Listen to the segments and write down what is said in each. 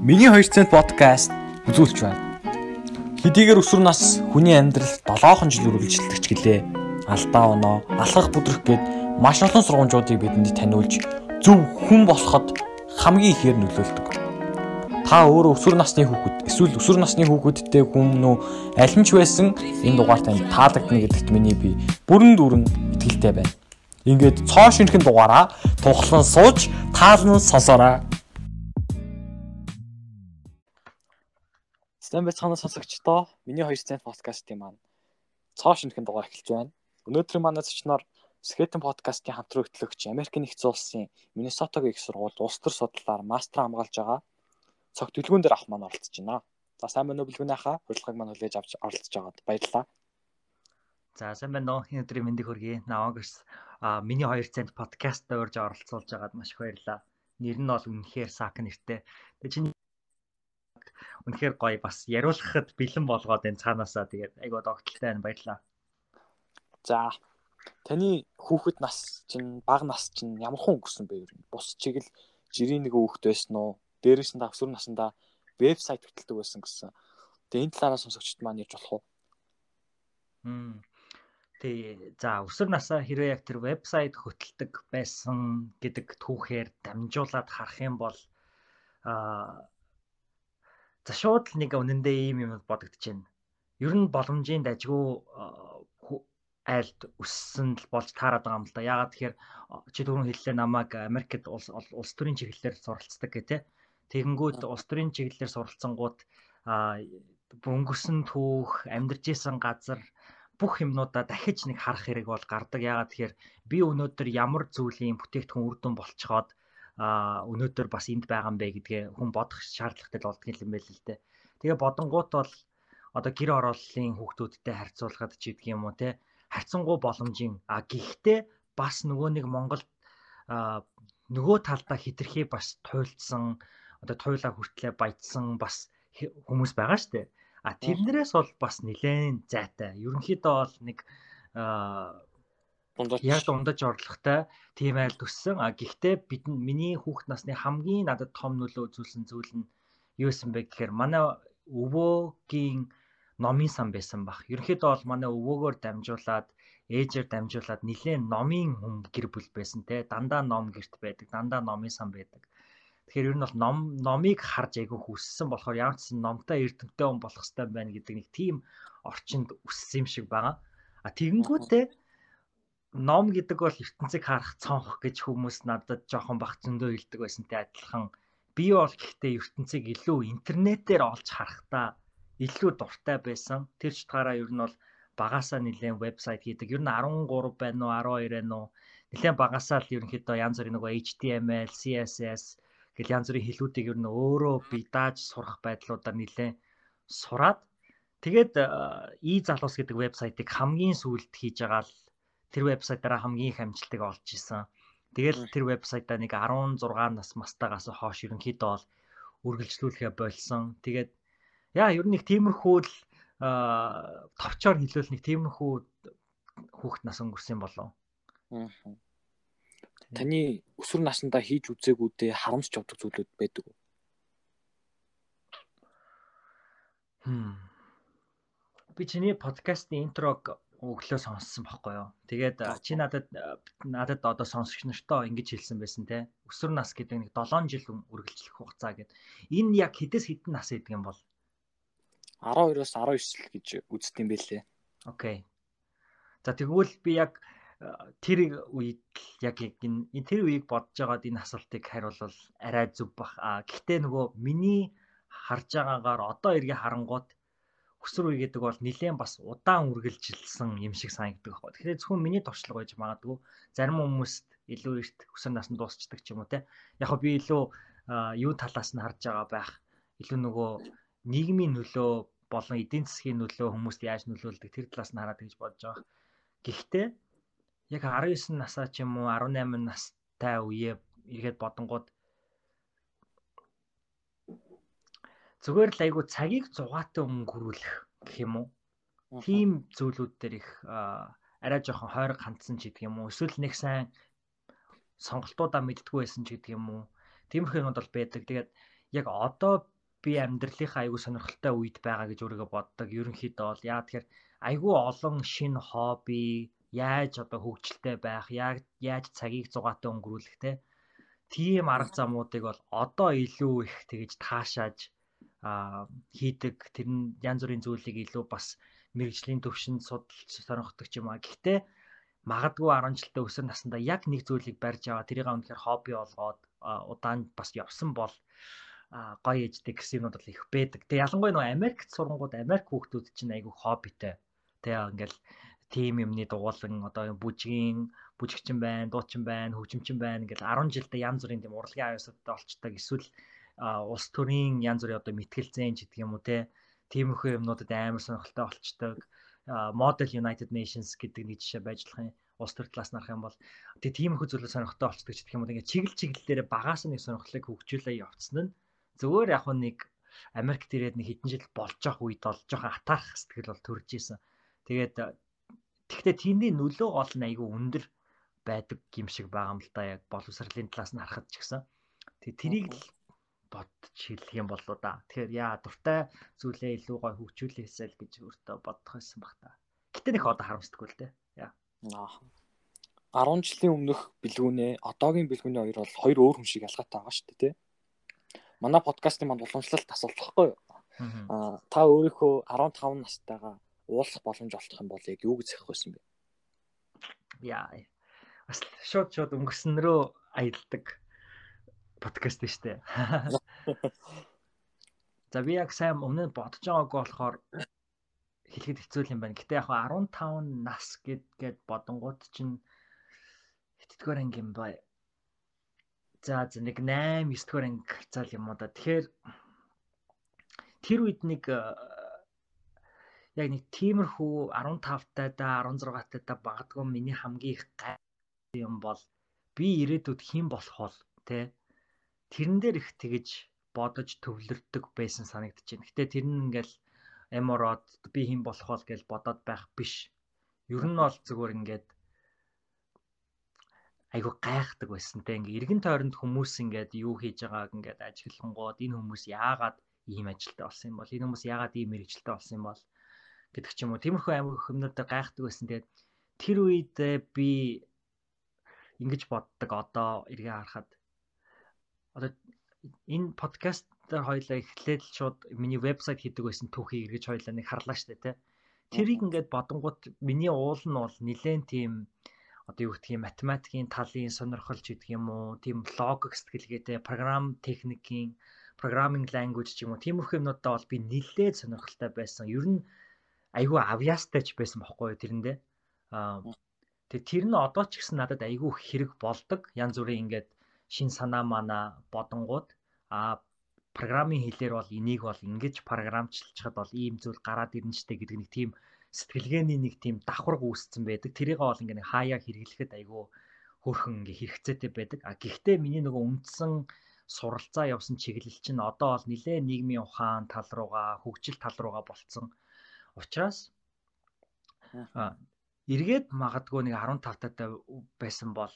Миний 2 цент подкаст үзүүлж байна. Хэдийгээр өсвөр нас хүний амьдралд 7хон жил үргэлжилдэг ч гэлээ. Алдаа оноо, алхах бүдрэх гээд маш олон сургамжуудыг бидэнд таниулж зөв хүн болоход хамгийн ихээр нөлөөлдөг. Та өөрөө өсвөр насны хүүхэд эсвэл өсвөр насны хүүхэдтэй хүмүүн аль нь ч байсан энэ дугаар танд таалагдана гэдэгт миний би бүрэн дүүрэн итгэлтэй байна. Ингээд цоо шинхэн дугаараа тухлан сууж таалан сонсоорой. Сайн байцгаана сонсогчдоо. Миний 2 цент подкастын маань цоо шинхэн дугаар эхэлж байна. Өнөөдөр манай зочноор Skeleton podcast-ийн хамтран хөтлөгч Америк нэгдсэн улсын Миннесотагийн их сургуульд улс төр судлаар мастер хамгаалж байгаа цогт дэлгүүн дээр ах маань оролцож байна. За сайн байна уу бэлгүүнээ хаа? Урилгыг маань хүлээж авч оролцож байгаад баярлалаа. За сайн байна уу? Энэ өдрийн мэндийг хүргэе. Навагс а миний 2 цент подкаст орж оролцуулж байгаад маш их баярлалаа. Нэр нь бол үнэхээр Сак нэртэй. Тэгээ чинь үнэхээр гоё бас яриулахад бэлэн болгоод энэ цаанаасаа тэгээд айгуу догтлолтой байна баярлаа. За таны хүүхэд нас чинь бага нас чинь ямар хүн өнгөрсөн бэ ер нь? Бус чиг л жирийн нэг хүүхэд байсан уу? Дээрээс нь давсвар насандаа вебсайт хөтэлдэг байсан гэсэн. Тэгээ энэ талаараа сонсогчд маань ярьж болох уу? Хм. Тий, за өсвөр насаа хэрвээ яг тэр вебсайт хөтэлдэг байсан гэдэг түүхээр дамжуулаад харах юм бол аа За шууд л нэг үнэндээ ийм юм бодогдож байна. Ер нь боломжийн дажгүй айлд өссөн л болж таарад байгаа юм л да. Яагаад тэгэхээр чи түрүүн хэллээ намайг Америкт улс улс төрийн чиглэлээр суралцдаг гэх тээ. Тэгэнгүүт улс төрийн чиглэлээр суралцсангууд өнгөрсөн түүх, амьдарч исэн газар бүх юмнуудаа дахиж нэг харах хэрэг бол гардаг. Яагаад тэгэхээр би өнөөдөр ямар зүйлийн бүтээгдэхүүн үр дүн болцоход а өнөөдөр бас энд байгаа юм бэ гэдгээ хүн бодох шаардлагатай болдго юм байл л дээ. Тэгээ бодонгууд бол одоо гэр орооллын хүүхдүүдтэй харьцуулахад ч гэдэг юм уу те харьцангуй боломжийн а гэхдээ бас нөгөө нэг Монголд нөгөө талдаа хитрхи бас туйлдсан одоо туйлаа хүртлээ баяжсан бас хүмүүс байгаа дээ. А тэрнэрээс бол бас нэлээд зайтай. Ерөнхийдөө бол нэг дундаж яг дундаж орлоготой тийм айл төссөн. А гэхдээ бид миний хүүхэд насны хамгийн надад том нөлөө үзүүлсэн зүйл нь юу байсан бэ гэхээр манай өвөөгийн номын сан байсан баг. Ерөнхийдөө бол манай өвөөгөөр дамжуулаад ээжээр дамжуулаад нэлээд номын хүм гэр бүл байсан те. Дандаа ном гэрт байдаг, дандаа номын сан байдаг. Тэгэхээр ер нь бол ном номыг харж айгүй хүссэн болохоор ямар ч номтой эрдэмтэй хүн болох хэрэгтэй байна гэдэг нэг тийм орчинд өссөн юм шиг байгаа. А тэгэнгүүтээ ном гэдэг бол ертөнцийг харах цонх гэж хүмүүс надад жоохон бах зөндөө хэлдэг байсантай адилхан би бол гэхдээ ертөнцийг илүү интернетээр олж харахтаа илүү дуртай байсан. Тэр чигтаараа ер нь бол багасаа нэлээд вебсайт хийдэг. Ер нь 13 байна уу 12 байна уу? Нэлээд багасаа л ерөнхийдөө янз бүрийн нөгөө HTML, CSS гэл янз бүрийн хэлүүдийг ер нь өөрөө би дааж сурах байдлуудаар нэлээд сураад тэгээд и залуус гэдэг вебсайтыг хамгийн сүүлд хийж байгаа л тэр вебсайтаараа хамгийн их амжилтыг олж исэн. Тэгэл тэр вебсайтаа нэг 16 нас мастагаас хойш ерөнхийдөө бол үргэлжлүүлэхэ болсон. Тэгээд яа ер нь нэг тиймэрхүү л товчоор хэлвэл нэг тиймэрхүү хүүхд нас өнгөрсөн болов. Таны өсвөр наснда хийж үзээгүүдээ харамсч явдаг зүйлүүд байдаг уу? Хм. Би чиний подкастын интрог өглөө сонссон байхгүй юу. Тэгээд чи надад надад одоо сонсогч нартай ингэж хэлсэн байсан те. Өсвөр нас гэдэг нэг 7 жил үргэлжлэх хугацаа гэдэг. Энэ яг хэдээс хэдэн нас гэдэг юм бол 12-оос 19 жил гэж үздэг юм бэлээ. Окей. За тэгвэл би яг тэр үед яг энэ тэр үеийг бодож байгаад энэ асуултыг хариулвал арай зүв бах. А гэхдээ нөгөө миний харж байгаагаар одоо эргээ харангуут үе гэдэг бол нэлээд бас удаан үргэлжилсэн юм шиг санагддаг байхгүй. Тэгэхээр зөвхөн миний туршлага байж магадгүй. Зарим хүмүүст илүү эрт өсвөр наснд дуусчдаг ч юм уу те. Яг би илүү юу талаас нь харж байгаа байх. Илүү нөгөө нийгмийн нөлөө болон эдийн засгийн нөлөө хүмүүст яаж нөлөөлдөг тэр талаас нь хараад гэж бодож байгаа. Гэхдээ яг 19 насаа ч юм уу 18 настай үеэ ирэхэд бодонгууд зүгээр л айгу цагийг зугаатай өнгөрүүлэх гэх юм уу. Тийм зүйлүүд дээр их арай жоохон хойрог хандсан ч гэдэг юм уу. Эсвэл нэг сайн сонголтуудаа мэддггүй байсан ч гэдэг юм уу. Тиймэрхүү юмуд бол байдаг. Тэгээд яг одоо би амьдралынхаа айгүй сонирхолтой үед байгаа гэж өөрийгөө боддог. Ерөнхийдөө бол яа тэгэхээр айгүй олон шинэ хобби, яаж одоо хөгжилтэй байх, яаж цагийг зугаатай өнгөрүүлэх те. Тийм арга замуудыг бол одоо илүү их тэгэж таашааж хийдэг тэр нь янз бүрийн зүйлийг илүү бас мэрэгжлийн төвшөнд судалж сонирхдаг ч юм аа. Гэхдээ магадгүй 10 жилдээ өсөр насндаа яг нэг зүйлийг барьж аваа тэрийг өнөхөр хобби болгоод удаан бас явсан бол гоё ээжтэй гэсэн юмуд бол их байдаг. Тэгээ ялангуяа нөгөө Америкт сурангууд Америк хүүхдүүд чинь айгүй хоббитэй. Тэгээ ингээл тим юмны дугуулan одоо бүжгийн бүжигчин байна, дуучин байна, хөгжимчин байна ингээл 10 жилдээ янз бүрийн тийм урлагийн аюустай олчдаг. Эсвэл улс төрийн янз бүрийн одоо мэтгэлзэн ч гэдэг юм уу те. Тиймэрхүү юмнуудад амар сонирхолтой олчдаг. Model United Nations гэдэг нэг жишээ байж болох юм улс төр талаас нарах юм бол тэгээ тиймэрхүү зүйлээр сонирхолтой болцдог ч гэх юм бол ингээд чиглэл чиглэлээр багаас нэг сонирхлыг хөгжүүлээ явцсан нь Зүгээр яг нэг Америкт ирээд нэг хэдэн жил болж явах үед бол жоохон атаарх сэтгэл бол төрж исэн. Тэгээд тэгвэл тэндийн нөлөө гол нь айгүй өндөр байдаг юм шиг байгаа юм л да яг боловсролын талаас нь харахад ч гэсэн. Тэг тэрийг л бодож хэлэх юм болоо да. Тэгэхээр яа дуртай зүйлээ илүү гой хөгжүүлээсэй л гэж өөртөө бодох байсан баг та. Гэтэ нэг одоо харамсдаггүй л дээ. Яа. Аа. 10 жилийн өмнөх бэлгүүнээ одоогийн бэлгүүний хоёр бол хоёр өөр хүн шиг ялгаатай байгаа шүү дээ, тий манай подкастын манд уламжлалт асуулт баггүй юу? Аа та өөрийнхөө 15 настайгаа уулзах боломж олдох юм бол яг юу гэж хэлэх байсан бэ? Яа. Бас шууд шууд өнгөрснөрөө аялдаг подкаст шүү дээ. За би яг сайн өмнө нь бодож байгаагүй болохоор хэлэхэд хэцүү юм байна. Гэтэ яг 15 нас гэд бодонгууд чинь хэддгээр анги юм бай. За за нэг 8 9 дугаар анги хацаал юм уу да. Тэгэхээр тэр үед нэг э, яг нэг тиймэрхүү 15 таа да 16 таа да багдгүй миний хамгийн их гай юм бол би ирээдүйд хэн болох бол тэ тэрэн дээр их тэгэж бодож төвлөрдөг байсан санагдаж байна. Гэтэ тэр нь ингээл эмороод би хэн болох бол гэж бодоод байх биш. Ер нь бол зүгээр ингээд айгүй гайхдаг байсан те ингээ эргэн тойронд хүмүүс ингээд юу хийж байгааг ингээд ажиглангууд энэ хүмүүс яагаад ийм ажилтай болсон юм бол энэ хүмүүс яагаад ийм мэрэгчлээ болсон юм бол гэдэг ч юм уу тиймэрхүү амиг хүмүүстээ гайхдаг байсан тэгээд тэр үед би ингэж боддог одоо эргээ харахад одоо энэ подкаст дээр хоёлаа эхлээд л шууд миний вебсайт хийдэг байсан түүхийг эргэж хоёлаа нэг харлаа штэ тэ тэрийг ингээд бодонгууд миний уул нь бол нилээн тийм одоо юу гэдгийг математикийн талын сонирхолч гэдэг юм уу тийм логик сэтгэлгээтэй програм техникийн programming language ч юм уу тиймэрхүү юмнуудаа бол би нэлээд сонирхолтой байсан. Ер нь айгүй авьяастай ч байсан бохоггүй тэрэндээ. Аа тэгээ тэр нь одоо ч гэсэн надад айгүй хэрэг болдог. Янз бүрийн ингээд шин санаа мана бодонгууд аа программын хэлээр бол энийг бол ингэж програмчлчихад бол ийм зүйл гараад ирнэ штэ гэдэг нэг тийм сэтгэлгээний нэг тийм давхарг үүсцэн байдаг. Тэрийг бол ингээ хаяа хэрэглэхэд айгүй хөөрхөн ингээ хэрэгцээтэй байдаг. А гэхдээ миний нөгөө үндсэн суралцаа явсан чиглэл чинь одоо бол нэлээ нийгмийн ухаан тал руугаа, хөгжил тал руугаа болцсон. Учираас а эргээд магадгүй нэг 15 татаа байсан бол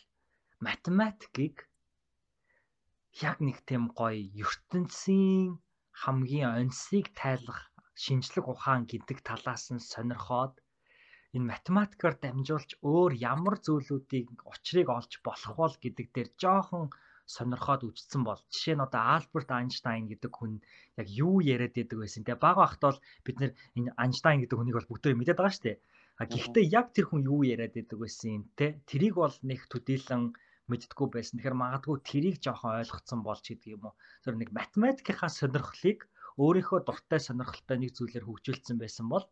математикийг яг нэг тийм гоё ертөнцийн хамгийн онцгийг тайлах шинжлэх ухаан гэдэг талаас нь сонирхоод энэ математикаар дамжуулж өөр ямар зүйлүүдийг учрыг олж болох бол гэдэг дээр жоохон сонирхоод үжсэн бол жишээ нь одоо Альберт Айнштайн гэдэг хүн яг юу яриад байдаг байсан. Тэгээ баг багт бол бид нэр Айнштайн гэдэг хүнийг бол бүгдөө мэдээд байгаа шүү дээ. А гэхдээ яг тэр хүн юу яриад байдаг байсан те тэрийг бол нэг төдийлөн мэддггүй байсан. Тэгэхээр магадгүй тэрийг жоохон ойлгоцсон болж гэдэг юм уу. Тэр нэг математикийнхаа сонирхлыг өөрийнхөө дуртай сонирхолтой нэг зүйлээр хөгжүүлсэн байсан бол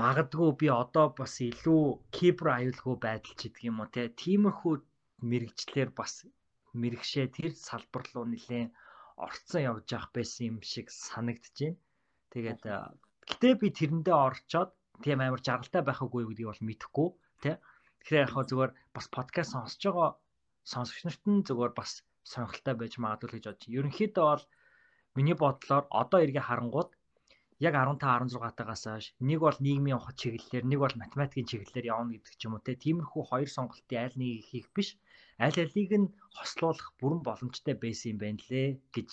магадгүй би одоо бас илүү кибер аюулгүй байдал ч гэдэг юм уу те тиймэрхүү мэрэгчлэр бас мэрэгшээ тэр салбар руу нэлээд орцсон явж явах байсан юм шиг байна. Тэгээд гэтээ би тэрэндээ орчоод тийм амар жаргалтай байх үгүй гэдгийг бол мэдэхгүй тий. Тэгэхээр яг хаа зүгээр бас подкаст сонсож байгаа сонсогч нарт нь зүгээр бас сонирхолтой байж магадгүй гэж бодож. Ерөнхийдөө бол миний бодлоор одоо эргээ харангууд яг 15 16 тагаас хойш нэг бол нийгмийн чиглэлээр нэг бол математикийн чиглэлээр явна гэдэг ч юм уу те тиймэрхүү хоёр сонголтын аль нэгийг хийх биш аль алийг нь хослуулах бүрэн боломжтой байсан юм байна лээ гэж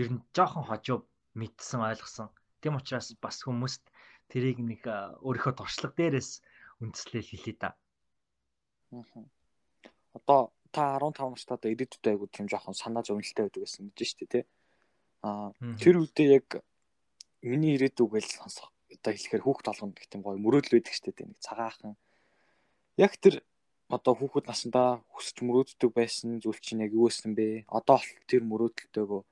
ер нь жоохон хожуу мэдсэн ойлгосон. Тэм учраас бас хүмүүст тэрийг нэг өөрийнхөө туршлага дээрээс үндэслэл хэлээ да. Одоо та 15 настайд эдэдтэй айгуу тийм жоохон санаа зовнилтай байдаг гэсэн шүү дээ тий. Аа тэр үедээ яг миний ирээдүг гэж сонсох одоо хэлэхээр хүүхд толгонд гэх тийм гоё мөрөөдөл байдаг шүү дээ нэг цагаахан. Яг тэр одоо хүүхэд насандаа хүсч мөрөөддөг байсан зүйл чинь яг юу байсан бэ? Одоо л тэр мөрөөдөлтөөгөө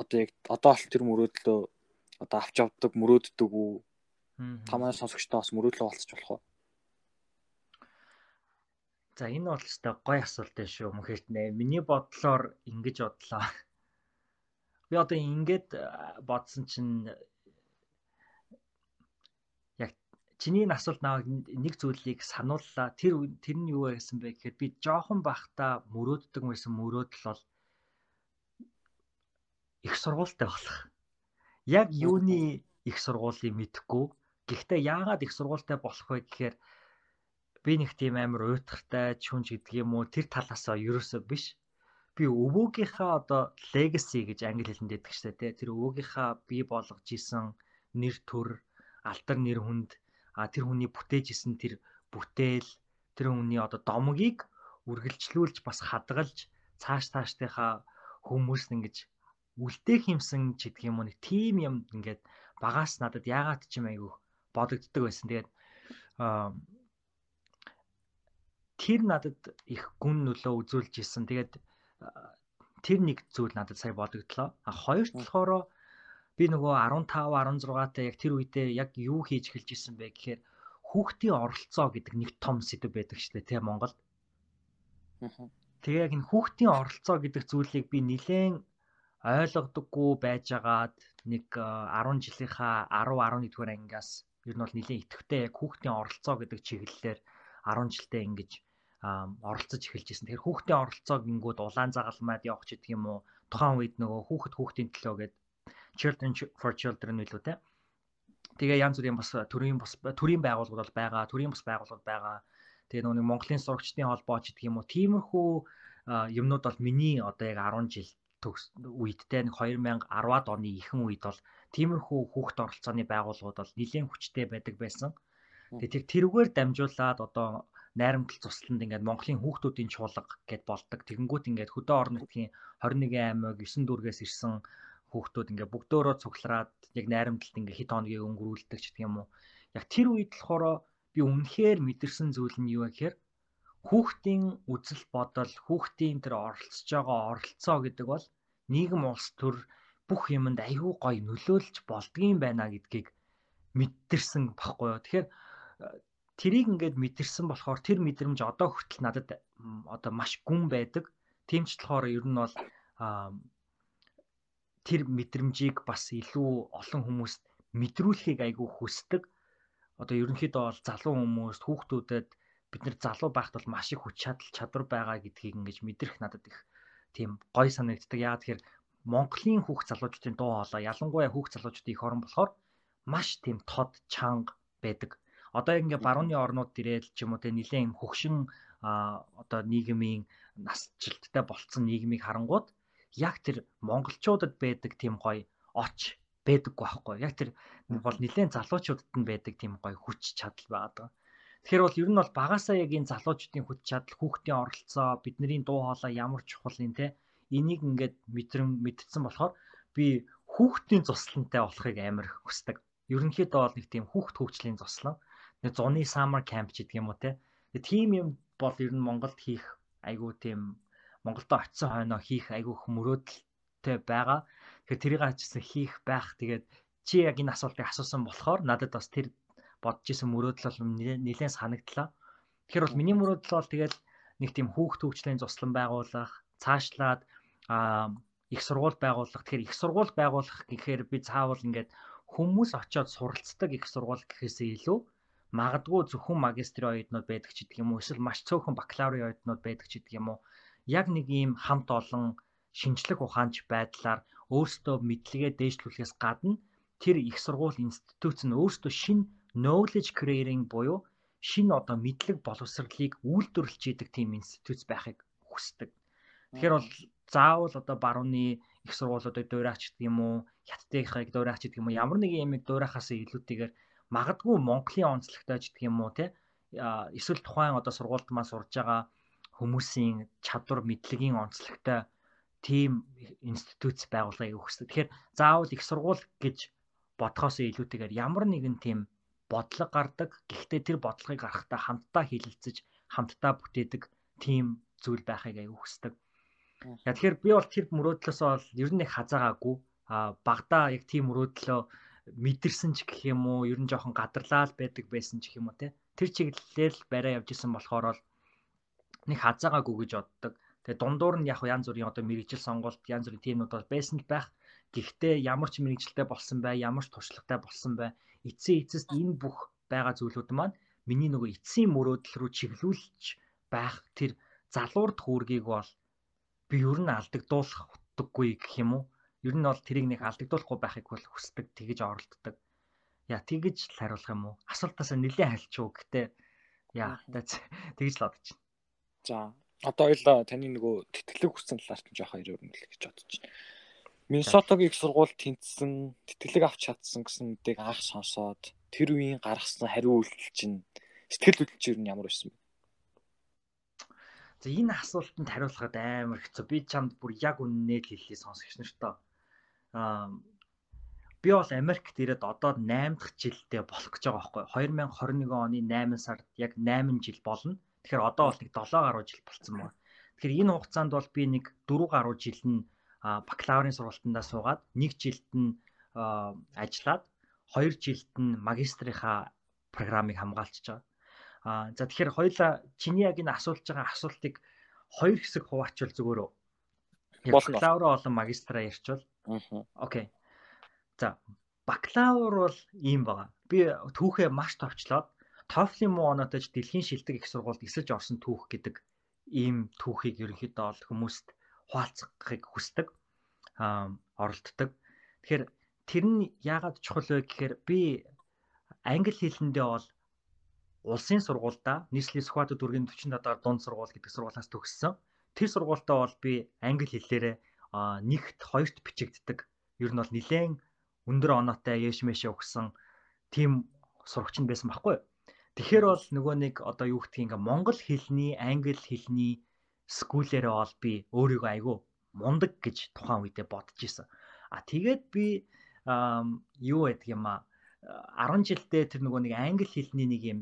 одоо яг одоо л тэр мөрөөдлөө одоо авч явдаг мөрөөддөг үү? Тамаа сонсогчтой бас мөрөөдлөө олцож болох уу? За энэ бол ч та гоё асуулт байх шүү мөхөрт нэ. Миний бодлоор ингэж бодлоо. Би одоо ингэж бодсон чинь яг чиний асуулт наваг нэг зүйлийг санууллаа. Тэр тэр нь юу байсан бэ гэхээр би жоохон бахта мөрөөддөг байсан мөрөөдөл бол их сургуультай болох. Яг юуны их сургуулийг мэдэхгүй. Гэхдээ яагаад их сургуультай болох вэ гэхээр би нэг тийм амар уйтгартай чүнж гэдэг юм уу тэр талаасаа ерөөсөө биш. Би өвөөгийнхаа одоо legacy гэж англи хэлэнд яддаг штэ тий. Тэр өвөөгийнхаа бий болгож исэн нэр төр, алтар нэр хүнд а тэр хүний бүтээж исэн тэр бүтээл, тэр хүний одоо домгийг үргэлжлүүлж бас хадгалж цааш цаашдынхаа хүмүүст ингэж үлдээх юмсан ч гэдэг юм уу нэг тим юм ингээд багаас надад яагаад ч юм айгүй бодогддог байсан. Тэгээд тэр надад их гүн нөлөө үзүүлж исэн. Тэгээд тэр нэг зүйл надад сая бодогдлоо. А хоёрт болохоор би нөгөө 15 16 та яг тэр үедээ яг юу хийж эхэлж исэн бэ гэхээр хүүхдийн оролцоо гэдэг нэг том сэдв байдаг шүү дээ тийм Монголд. Тэгээ яг энэ хүүхдийн оролцоо гэдэг зүйлийг би нилээн ойлгодоггүй байжгаад нэг 10 жилийнхаа 10 11 дугаар ангиас ер нь бол нилээн идэвхтэй яг хүүхдийн оролцоо гэдэг чиглэлээр 10 жилдээ ингэж оролцож эхэлж ирсэн. Тэгэхээр хүүхдийн оролцоо гингүүд улаан загалмайд явах ч гэдэг юм уу. Тухайн үед нөгөө хүүхэд хүүхдийн төлөө гэдэг Children for Children билүү те. Тэгээ янз бүрийн бас төрийн бас төрийн байгууллагууд бол байгаа, төрийн бас байгууллагууд байгаа. Тэгээ нөгөө Монголын сурагчдын холбоо ч гэдэг юм уу. Тиймэрхүү юмнууд бол миний одоо яг 10 жил төгс үедтэй нэг 2010-ад оны ихэнх үед бол тиймэрхүү хүүхд оролцооны байгууллагууд бол нэлээд хүчтэй байдаг байсан. Тэгээ тэрүүгээр дамжуулаад одоо найрамдал тусланд ингээд Монголын хүүхдүүдийн чуулга гэд болдог. Тэгэнгүүт ингээд хөдөө орон нутгийн 21 аймаг 9 дүүргээс ирсэн хүүхдүүд ингээд бүгдөө цуглараад яг найрамдалд ингээд хэд хоногийн өнгөрүүлдэг ч гэх юм уу. Яг тэр үед болохоор би үнэхээр мэдэрсэн зүйл нь юу вэ гэхээр хүүхдийн үзэл бодол, хүүхдийн тэр оролцож байгаа оролцоо гэдэг бол нийгэм улс төр бүх юмд аюу гой нөлөөлж болдгийм байна гэдгийг мэдэрсэн баггүй юу. Тэгэхээр тэрийг ингээд мэдэрсэн болохоор тэр мэдрэмж одоо хүртэл надад одоо маш гүн байдаг. Тэмч болохоор ер нь бол тэр мэдрэмжийг бас илүү олон хүмүүст мэдрүүлэхийг айгүй хүсдэг. Одоо ерөнхийдөө бол залуу хүмүүст хүүхдүүдэд бид нэр залуу байхад бол маш их хүч чадал чадвар байгаа гэдгийг ингэж мэдрэх надад их тийм гой санагддаг. Яагаад тэгэхээр Монголын хүүхд залуучдын дуу хоолой ялангуяа хүүхд залуучдын их орон болохоор маш тийм тод чанга байдаг одоо ингээ барууны орнууд ирээд ч юм уу те нилээн юм хөгшин одоо нийгмийн насжилттай болцсон нийгмийг харангууд яг тэр монголчуудад байдаг тийм гоё оч байдаггүй байхгүй яг тэр бол нилээн залуучуудад нь байдаг тийм гоё хүч чадал байгаа. Тэгэхээр бол ер нь бол багасаа яг энэ залуучуудын хүч чадал хүүхдийн оролцоо бидний дуу хоолой ямар чухал юм те энийг ингээд мэдрэм мэдсэн болохоор би хүүхдийн цуслантай болохыг амар хүсдэг. Ерөнхийдөө бол нэг тийм хүүхд хөгжлийн цуслан зуны summer camp ч гэдэг юм уу те. Тийм юм бол ер нь Монголд хийх айгүй тийм Монголд очисон хойноо хийх айгүй мөрөөдөлтэй байгаа. Тэгэхээр тэрийг ачсан хийх байх. Тэгээд чи яг энэ асуултыг асуусан болохоор надад бас тэр бодож исэн мөрөөдөл бол нэлээд санагдлаа. Тэгэхээр бол миний мөрөөдөл бол тэгэл нэг тийм хүүхд төвчлийн туслан байгуулах, цаашлаад их сургууль байгуулах. Тэгэхээр их сургууль байгуулах гэхээр би цаавал ингээд хүмүүс очиод суралцдаг их сургууль гэхээсээ илүү магадгүй зөвхөн магистрийн оюутнууд байдаг ч гэдэг юм уу эсвэл маш цөөхөн бакалаврын оюутнууд байдаг ч гэдэг юм уу яг нэг ийм хамт олон шинжлэх ухаанч байдлаар өөрсдөө мэдлэгээ дээшлүүлэхээс гадна тэр их сургууль институт нь өөрсдөө шинэ knowledge creating буюу шинэ одоо мэдлэг боловсролыг үйлдвэрлэж идэг тийм институт байхыг хүсдэг. Тэгэхээр бол заавал одоо барууны их сургуулиудыг дуурайч гэдэг юм уу, хятадынхыг дуурайч гэдэг юм уу, ямар нэгэн юмыг дуурайхаас илүүтэйгээр магадгүй Монголын онцлогтой ч гэдэг юм уу те эсвэл тухайн одоо сургуульд маань сурж байгаа хүмүүсийн чадвар мэдлэгийн онцлогтой тийм институт байгуулгыг өгсөн. Тэгэхээр заавал их сургууль гэж бодхоос илүүтэйгээр ямар нэгэн тийм бодлого гардаг. Гэхдээ тэр бодлогыг гаргахтаа хамтдаа хилэлцэж, хамтдаа бүтээдэг тийм зүйл байхыг аяг. Яг тэгэхээр би бол тэр мөрөөдлөөс бол ер нь хазаагаагүй. А багада яг тийм мөрөөдлөө мэдэрсэн ч гэх юм уу, ер нь жоохон гадарлаа л байдаг байсан ч гэх юм уу те. Тэр чиглэлээр л барай явж исэн болохоор бол нэг хазаагаагүй гэж боддог. Тэгээ дундуур нь яг янз бүрийн одоо мэрэгжил сонголт, янз бүрийн тиймнүүд бол байсан л байх. Гэхдээ ямар ч мэрэгжилтэй болсон бай, ямар ч туршлагатай болсон бай, эцсийн эцэст энэ бүх байгаа зүйлүүд маань миний нөгөө эцсийн мөрөөдөл рүү чиглүүлж байх тэр залуурд хүүргийг бол би ер нь алдагдуулахдаггүй гэх юм уу? Ер нь бол тэрийг нэг алдагдуулахгүй байхыг бол хүсдэг, тэгэж оролддог. Яа, тэгэж л хариулах юм уу? Асуултаасаа нэлээд хальчуу гэхдээ яа, тэгэж л бодож байна. За, одоо ойлоо таны нөгөө тэтгэлэг хүссэн талаар нь жоохон нэлээ гэж бодож байна. Миннесотагийн их сургууль тэнцсэн, тэтгэлэг авч чадсан гэсэн үгийг анх сонсоод тэр үеийн гаргасан хариу үйлдэл чинь сэтгэл хөдлөлч юу ямар байсан бэ? За энэ асуултанд хариулахад амар хэцүү. Би чамд бүр яг үннээ л хэлхий сонсогч нарт тоо. Аа би бол Америкт ирээд одоо 8 дахь жилдээ болох гэж байгаа байхгүй. 2021 оны 8 сард яг 8 жил болно. Тэгэхээр одоо бол нэг 7 гаруй жил болцсон байна. Тэгэхээр энэ хугацаанд бол би нэг 4 гаруй жил нь бакалаврын сургалтандаа суугаад 1 жилд нь ажиллаад 2 жилд нь магистрийнхаа программыг хамгаалчихж байгаа. Аа за тэгэхээр хоёлаа чиний яг энэ асуулж байгаа асуултыг хоёр хэсэг хуваачвал зүгээр үү? Бакалавр болон магистраа ярьчвал. Окей. За бакалавр бол ийм байгаа. Би түүхээ маш товчлоод TOEFL-ийн муу оноотой ч дэлхийн шилдэг их сургуульд эсэж орсон түүх гэдэг ийм түүхийг ерөнхийдөө ол хүмүүст хуваалцахыг хүсдэг. аа оролддог. Тэгэхээр тэр нь яагаад чухал вэ гэхээр би англи хэлэндээ бол улсын сургуультай нийслэлийн Сүхбаатар дүргийн 40 надаар дунд сургууль гэдэг сургуулиас төгссөн. Тэр сургуультай бол би англи хэллээрээ нэгт хоёрт бичигддэг. Ер нь бол нэлээд өндөр оноотой яэш мэшээ өгсөн тийм сурагч нь байсан байхгүй. Тэгэхээр бол нөгөө нэг одоо юу гэдгийг ингээ монгол хэлний, англи хэлний скүүлээрээ бол би өөрийгөө айгүй мундаг гэж тухайн үедээ бодож исэн. А тэгээд би юу гэдэг юм а 10 жилдээ тэр нөгөө нэг англи хэлний нэг юм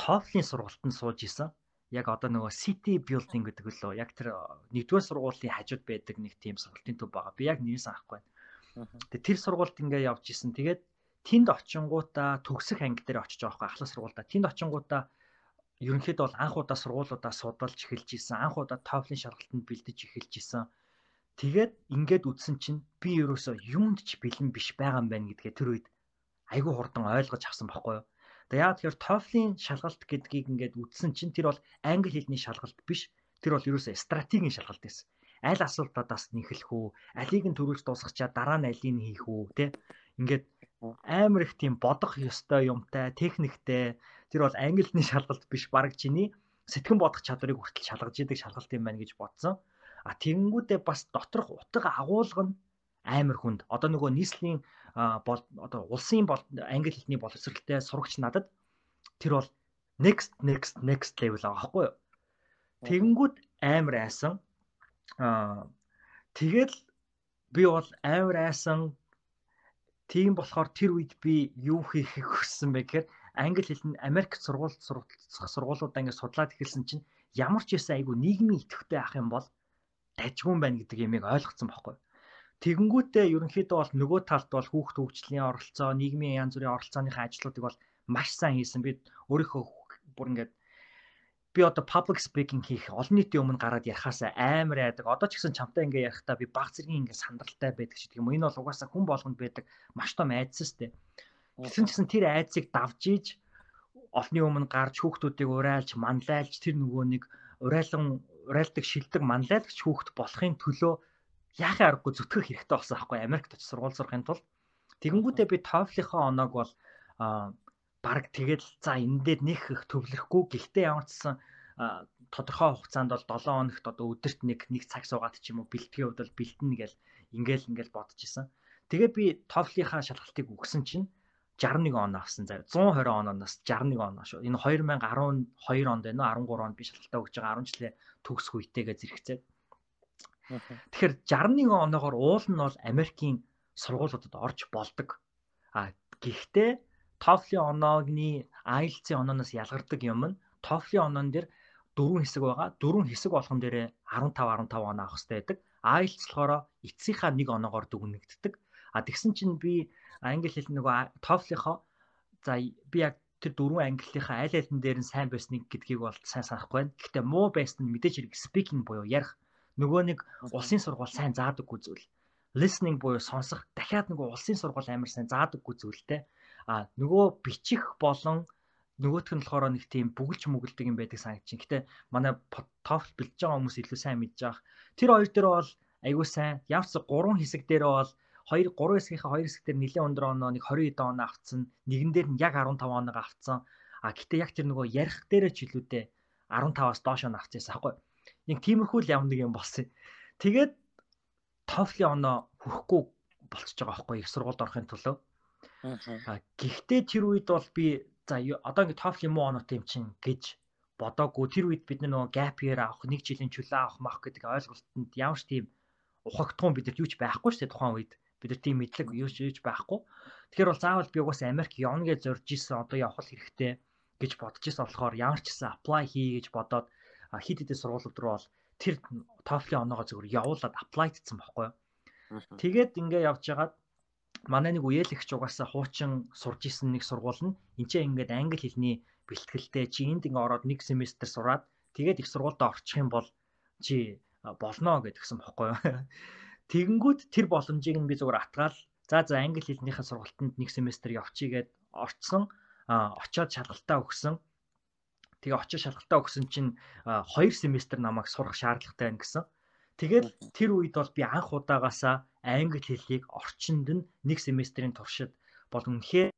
TOEFL-ийн сургалтанд сууж исэн. Яг одоо нөгөө City Building гэдэг лөө яг тэр нэгдүгээр сургуулийн хажууд байдаг нэг тийм сургалтын төв байгаа. Би яг нэрээс авахгүй байна. Тэгээ тэр сургуульд ингээ явж исэн. Тэгээд тэнд очингуудаа төгсөх анги дээр очиж байгаа байхгүй ахлах сургуультай. Тэнд очингуудаа ерөнхийдөө бол анх удаа сургуулиудаа судалж эхэлж исэн. Анх удаа TOEFL-ийн шалгалтанд бэлдэж эхэлж исэн. Тэгээд ингээд үтсэн чинь би ерөөсөө юмд ч бэлэн биш байгаа юм байна гэдгээ тэр үед айгүй хурдан ойлгож авсан байхгүй юу? Тэгээ яа тэгэхээр TOEFL-ийн шалгалт гэдгийг ингээд үтсэн чинь тэр бол англи хэлний шалгалт биш. Тэр бол ерөөсөө стратегийн шалгалт байсан. Аль асуултуудаас нэхлэх үү? Алийг нь төрүүлж дуусгачаа дараа нь алийг нь хийх үү? Тэ? Ингээд амар их тийм бодох ёстой юмтай, техниктэй. Тэр бол англиний шалгалт биш, баг чиний сэтгэн бодох чадварыг хүртэл шалгаж идэг шалгалт юм байна гэж бодсон. А тэгэнгүүтээ бас доторх утга агуулга нь амар хүнд. Одоо нөгөө нийслэлийн одоо улсын англи хэлний боловсралтай сурагч надад тэр бол next next next level байгаа байхгүй юу. Тэгэнгүүт амар айсан. Аа тэгэл би бол амар айсан. Тийм болохоор тэр үед би юу хийхийг хүссэн бэ гэхээр англи хэл нь Америк сургууль сургуулиудаа ингэ судлаад эхэлсэн чинь ямар ч байсан айгу нийгмийн идэвхтэй ах юм бол дайггүй байна гэдэг ямиг ойлгоцсон байхгүй. Тэгэнгүүтээ ерөнхийдөө бол нөгөө талд бол хүүхд хөгжлийн оролцоо, нийгмийн янз бүрийн оролцооныхаа ажлуудыг бол маш сайн хийсэн. Би өөрийнхөө бүр ингээд би одоо public speaking хийх олон нийтийн өмнө гараад ярихаас амар айдаг. Одоо ч гэсэн чамтай ингээ ярихдаа би баг зэргийн ингээ сандралтай байдаг ч гэдэг юм. Энэ бол угаасаа хүн болгонд байдаг маш том айдас сте. Гэсэн ч гэсэн тэр айдсыг давж ийж олны өмнө гарч хүүхдүүдийг урайлж, манлайлж тэр нөгөө нэг урайлан урайлдаг шилдэг манлайлагч хүүхд болохын төлөө яахын аргагүй зүтгэх хэрэгтэй болсон аахгүй Америкт очиж сургууль сурахын тулд Тэгэнгүүтээ би TOEFL-ийнхаа оноог бол баг тэгэл за энэ дээр нэг их төвлөрөхгүй гэхдээ ямар ч сан тодорхой хугацаанд бол 7 хоногт одоо өдөрт нэг нэг цаг суугаад ч юм уу бэлтгэхийн хувьд бол бэлтэнэ гэл ингээл ингээл бодож исэн. Тэгээ би TOEFL-ийнхаа шалгалтыг өгсөн чинь 61 он авсан заяа 120 оноос 61 оноо шүү. Энэ 2012 онд байна уу 13 онд би шалгалтаа өгч байгаа 10 жилээ төгсөх үетэйгээ зэрэгцээ. Тэгэхээр 61 оноогоор уул нь бол Америкийн сургуулиудад орж болдог. А гэхдээ TOEFL-ийн оноогны IELTS-ийн онооноос ялгардаг юм нь TOEFL-ийн оноон дээр дөрвөн хэсэг байгаа. Дөрвөн хэсэг болгон дээрээ 15 15 оноо авах хэрэгтэй байдаг. IELTS болохоор эцсийнхаа нэг оноогоор дүгнэгддэг. А тэгсэн чинь би англи хэл нөгөө TOEFL-ийнхоо за би яг тэр дөрвөн английнхаа аль алин дээр нь сайн байсныг гэдгийг бол сайн санахгүй байна. Гэхдээ муу байсан нь мэдээж хэрэг speaking буюу ярих нөгөө нэг улсын сургууль сайн заадаггүй зүйл. Listening буюу сонсох дахиад нөгөө улсын сургууль амар сайн заадаггүй зүйлтэй. А нөгөө бичих болон нөгөөх нь болохоор нэг тийм бүгэлж мүгэлдэг юм байдаг санагдчих. Гэтэ манай TOEFL бэлдэж байгаа хүмүүс илүү сайн мэдж байгаа. Тэр хоёр дээр бол айгүй сайн. Явц гурван хэсэг дээр бол хоёр гурван хэсгийнхаа хоёр хэсэг дээр нэлээд өндөр оноо нэг 20 хэдэн оноо авцсан. Нэгэн дээр нь яг 15 оноо авцсан. А гэтээ яг тэр нөгөө ярих дээрээ ч илүүтэй 15-аас доош оноо авчихсан аахгүй. Нэг тиймэрхүү л нэг юм болсон. Тэгээд TOEFL-ийн оноо хүрэхгүй болчихж байгаа аахгүй их сургуульд орохын төлөө. Аа гэхдээ тэр үед бол би за одоо ингэ TOEFL юм уу оноотой юм чинь гэж бодоогүй тэр үед бид нөгөө gap year авах нэг жилийн чөлөө авах мах гэдэг ойлголтод ямар ч тийм ухагтхан бидэрт юу ч байхгүй шүү дээ тухайн үед бид нар тийм мэдлэг юу ч юуж байхгүй. Тэгэхээр бол заавал би угаасаа Америк явна гэж зорж исэн одоо явах хэрэгтэй гэж бодож исэн болохоор ямар ч гэсэн apply хий гэж бодоод хид хидээ сургуулиуд руу бол тэр TOEFL-ийн оноогоо зөвхөн явуулаад apply-дсан байхгүй юу. Тэгээд ингээ явж байгаад манай нэг үеэлэгч угаасаа хуучин сурж исэн нэг сургууль нь чинь ингээд англи хэлний бэлтгэлтэй чи энд ингээ ороод нэг семестр сураад тэгээд их сургуультай орчих юм бол чи болно гэдгсэн бохгүй юу. Тэгэнгүүт тэр боломжийг нь би зүгээр атгаал за за англи хэлнийхээ сургалтанд нэг семестр явчих гээд орцсон. А очиод шалгалтаа өгсөн. Тэгээ очиод шалгалтаа өгсөн чинь хоёр семестр намайг сурах шаардлагатай байна гэсэн. Тэгээд тэр үед бол би анх удаагаасаа англи хэлийг орчинд нь нэг семестрийн туршид бол үнэхээр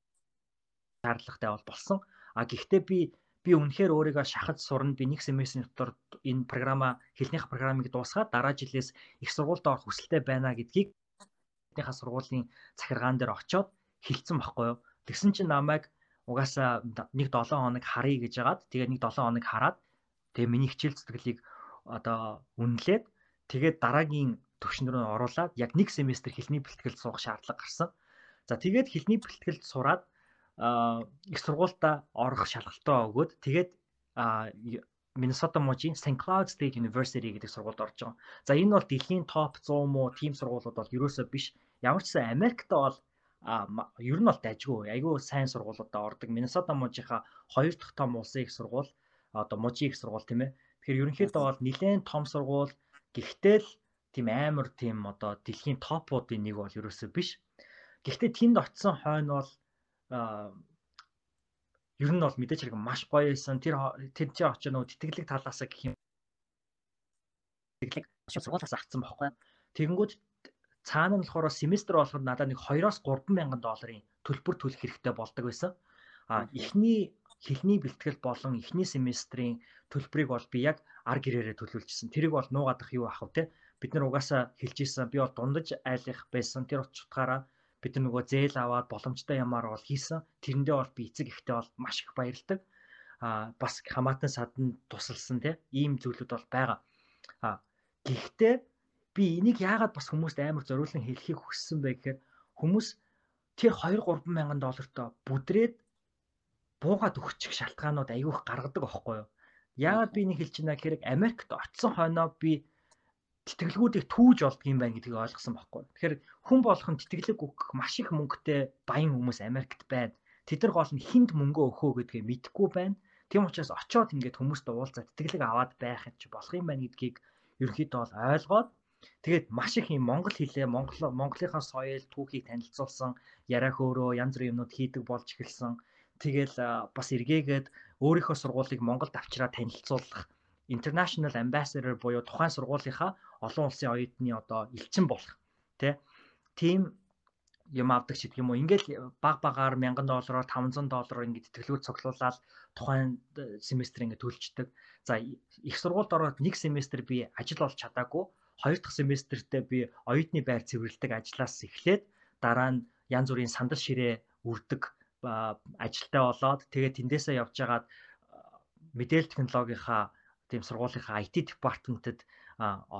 шаардлагатай бол болсон. А гэхдээ би би үнэхээр өөрийгөө шахаж сурна. Би нэг семестрийн дотор энэ програма хэлнийх программыг дуусгаад дараа жилээс их сургуульд орох хүсэлтэй байна гэдгийг эхнийхээ сургуулийн захиргаан дээр очиод хэлсэн байхгүй юу. Тэгсэн чинь намайг угаасаа нэг 7 хоног харъя гэж яагаад тэгээ нэг 7 хоног хараад тэгээ миний хичээл зүтгэлийг одоо үнэлээд тэгээд дараагийн төвшин рүү оруулаад яг нэг семестр хэлний бэлтгэлд суух шаардлага гарсан. За тэгээд хэлний бэлтгэлд сураад их сургуультай орох шалгалтаа өгөөд тэгээд Minnesota мужийн St. Cloud State University гэдэг сургуульд орж байгаа. За энэ бол дэлхийн топ 100 муу тим сургуулиуд бол ерөөсөө биш. Ямар ч сан Америкт бол ер нь бол дайггүй айгүй сайн сургуулиудаа ордог. Миннесота мужийнхаа хоёр дахь том улсын их сургууль одоо мужийн их сургууль тийм ээ. Тэгэхээр ерөнхийдөө бол нэлээд том сургууль гэхдээ л тийм амар тийм одоо дэлхийн топуудын нэг бол ерөөсөө биш. Гэхдээ тэнд очисон хойно бол ер нь бол мэдээж хэрэг маш гоё байсан. Тэр тэр чи очиж нөгөө тэтгэлэг талаасаа гэх юм. Тэтгэлэг сургуулиас авцсан байхгүй. Тэгэнгүүт цаана нь болохоор семестр болохоор надад нэг 2-оос 3 мянган долларын төлбөр төлөх хэрэгтэй болдог байсан. А эхний хэлний бэлтгэл болон эхний семестрийн төлбөрийг бол би яг ар гэрээрээ төлөвлөжсөн. Тэрийг бол нуугадах юу ах вэ те? Бид нар угаасаа хэлж ийсэн. Би бол дундаж айлах байсан. Тэр утгаараа бид нөгөө зээл аваад боломжтой ямаар бол хийсэн. Тэрэндээ бол би эцэг ихтэй бол маш их баярлдаг. Аа бас хамаатан саданд тусалсан тийм ийм зүйлүүд бол байгаа. Аа гэхдээ би энийг яагаад бас хүмүүст амар зориулан хэлхийг хүссэн бэ гэхээр хүмүүс тэр 2 3 мянган доллартай бүдрээд буугаад өгчих шалтгаанууд айгүйх гаргадаг аахгүй юу. Яагаад би энийг хэлж байна гэхээр Америкт очисон хойноо би тэтгэлгүүдийг түүж болдго юм байна гэдгийг ойлгосон байхгүй. Тэгэхээр хүн болгон тэтгэлэг өгөх маш их мөнгөтэй баян хүмүүс Америкт байна. Тэд нар гол нь хинд мөнгө өгөхөө гэдгийг мэдэхгүй байна. Тийм учраас очиод ингээд хүмүүст уулзаад тэтгэлэг аваад байх юм чи болох юм байна гэдгийг ерөөхдөө бол ойлгоод тэгээд маш их юм монгол хэлээ монгол монголынхаа соёл түүхийг танилцуулсан яриа хөөрөө янз бүрийн юмнууд хийдэг болж эхэлсэн. Тэгэл бас эргээгээд өөрийнхөө сургуулийг Монголд авчираа танилцуулах international ambassador буюу тухайн сургуулийнхаа олон улсын оюутны одоо элчин болох тий тийм юм авдаг ч гэдэг юм уу. Ингээл баг багаар 1000 доллараар 500 доллараар ингээд тэтгэлгүүд цуглуулаад тухайн э, семестр ингээд төлждөг. За их сургуульд ороод нэг семестр би ажил олж чадаагүй. Хоёр дахь семестртээ би оюутны байр цэвэрлдэг ажлаас эхлээд дараа нь янз бүрийн сандал ширээ үрдэг ажилтай болоод тэгээд тэндээсээ явж агаад мэдээлэл технологийнхаа тийм сургуулийнхаа IT департаментэд